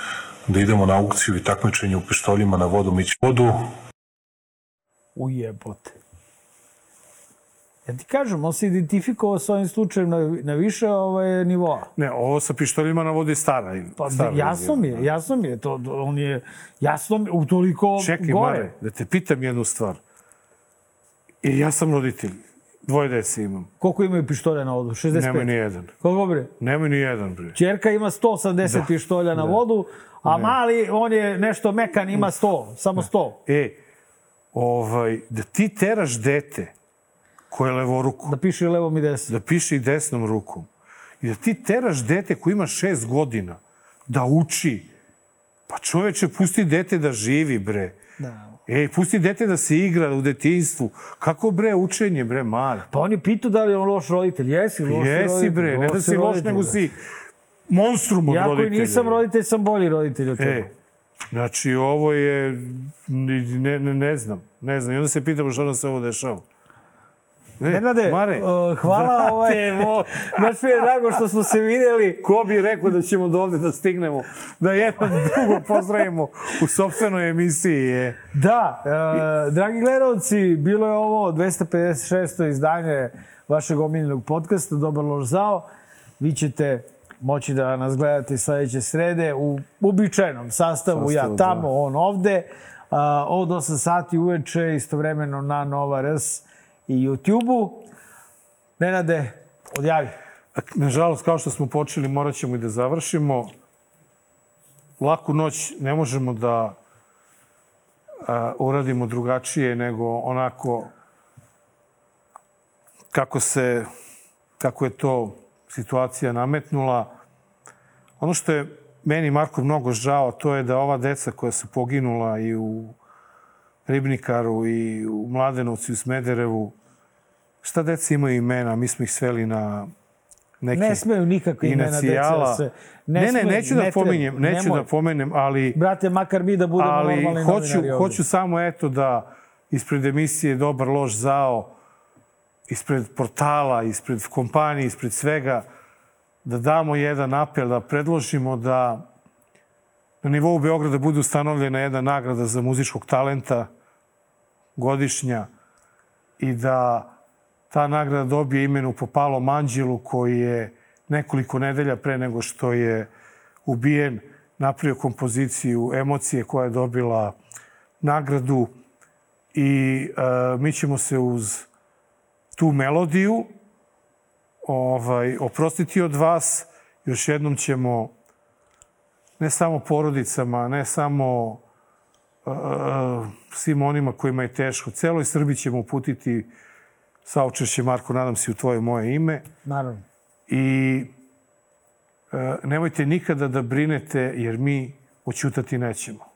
da idemo na aukciju i takmičenje u pištoljima na vodu, mi će vodu, Ujebote. Ja ti kažem, on se identifikovao s ovim slučajem na, na više ovaj, nivoa. Ne, ovo sa pištoljima na vodi je stara. i- Pa stara jasno mi je, jasno mi je. To, on je jasno mi, utoliko Čekaj, gore. Mare, da te pitam jednu stvar. I ja sam roditelj. Dvoje dece imam. Koliko imaju pištolja na vodu? 65? Nemoj ni jedan. Koliko bre? Nemoj ni jedan, bre. Čerka ima 180 Da. pištolja na Da. vodu, a Ne. mali, on je nešto mekan, ima 100, samo 100. E, ovaj, da ti teraš dete koje je levoruko. Da piše levom i desnom. Da piše i desnom rukom. I da ti teraš dete koje ima šest godina da uči. Pa čoveče, pusti dete da živi, bre. Da. Ej, pusti dete da se igra u detinstvu. Kako bre učenje, bre, mare? Pa on je pitao da li je on loš roditelj. Jesi loš Jesi, roditelj. bre, ne da si loš, nego si monstrum od Ja roditelja. koji nisam roditelj, sam bolji roditelj od tebe. E, znači, ovo je, ne, ne, ne znam, ne znam. I onda se pitamo što nam se ovo dešava. Ne, Nenade, Mare, uh, hvala, (laughs) ovaj, (laughs) baš mi je drago što smo se videli. Ko bi rekao da ćemo do ovde da stignemo, da jedan (laughs) drugo pozdravimo u sobstvenoj emisiji je. Da, e, dragi gledalci, bilo je ovo 256. izdanje vašeg omiljenog podcasta Dobar loš zao. Vi ćete moći da nas gledate sledeće srede u uobičajenom sastavu, ja Sastavu, tamo, da. on ovde. A, od 8 sati uveče, istovremeno na Nova RS i YouTube-u. Nenade, odjavi. Nažalost, kao što smo počeli, morat ćemo i da završimo. Laku noć ne možemo da a, uradimo drugačije nego onako kako se, kako je to situacija nametnula. Ono što je meni, Marko, mnogo žao, to je da ova deca koja su poginula i u Ribnikaru i u Mladenovcu i u Smederevu, šta deca imaju imena? Mi smo ih sveli na neke Ne smeju nikakve imena deca da se... Ne, ne, smeju, neću da ne treba, pominjem, neću nemoj. da pomenem, ali... Brate, makar mi da budemo ali normalni hoću, novinari ovde. hoću samo eto da ispred emisije Dobar, loš, zao, ispred portala, ispred kompanije, ispred svega, da damo jedan apel, da predložimo da na nivou Beograda bude ustanovljena jedna nagrada za muzičkog talenta godišnja i da ta nagrada dobije imenu po Palom Anđelu koji je nekoliko nedelja pre nego što je ubijen napravio kompoziciju emocije koja je dobila nagradu i e, mi ćemo se uz tu melodiju ovaj, oprostiti od vas. Još jednom ćemo ne samo porodicama, ne samo uh, svim onima kojima je teško. Celoj Srbiji ćemo uputiti saučešće, Marko, nadam se u tvoje moje ime. Naravno. I uh, nemojte nikada da brinete, jer mi oćutati nećemo.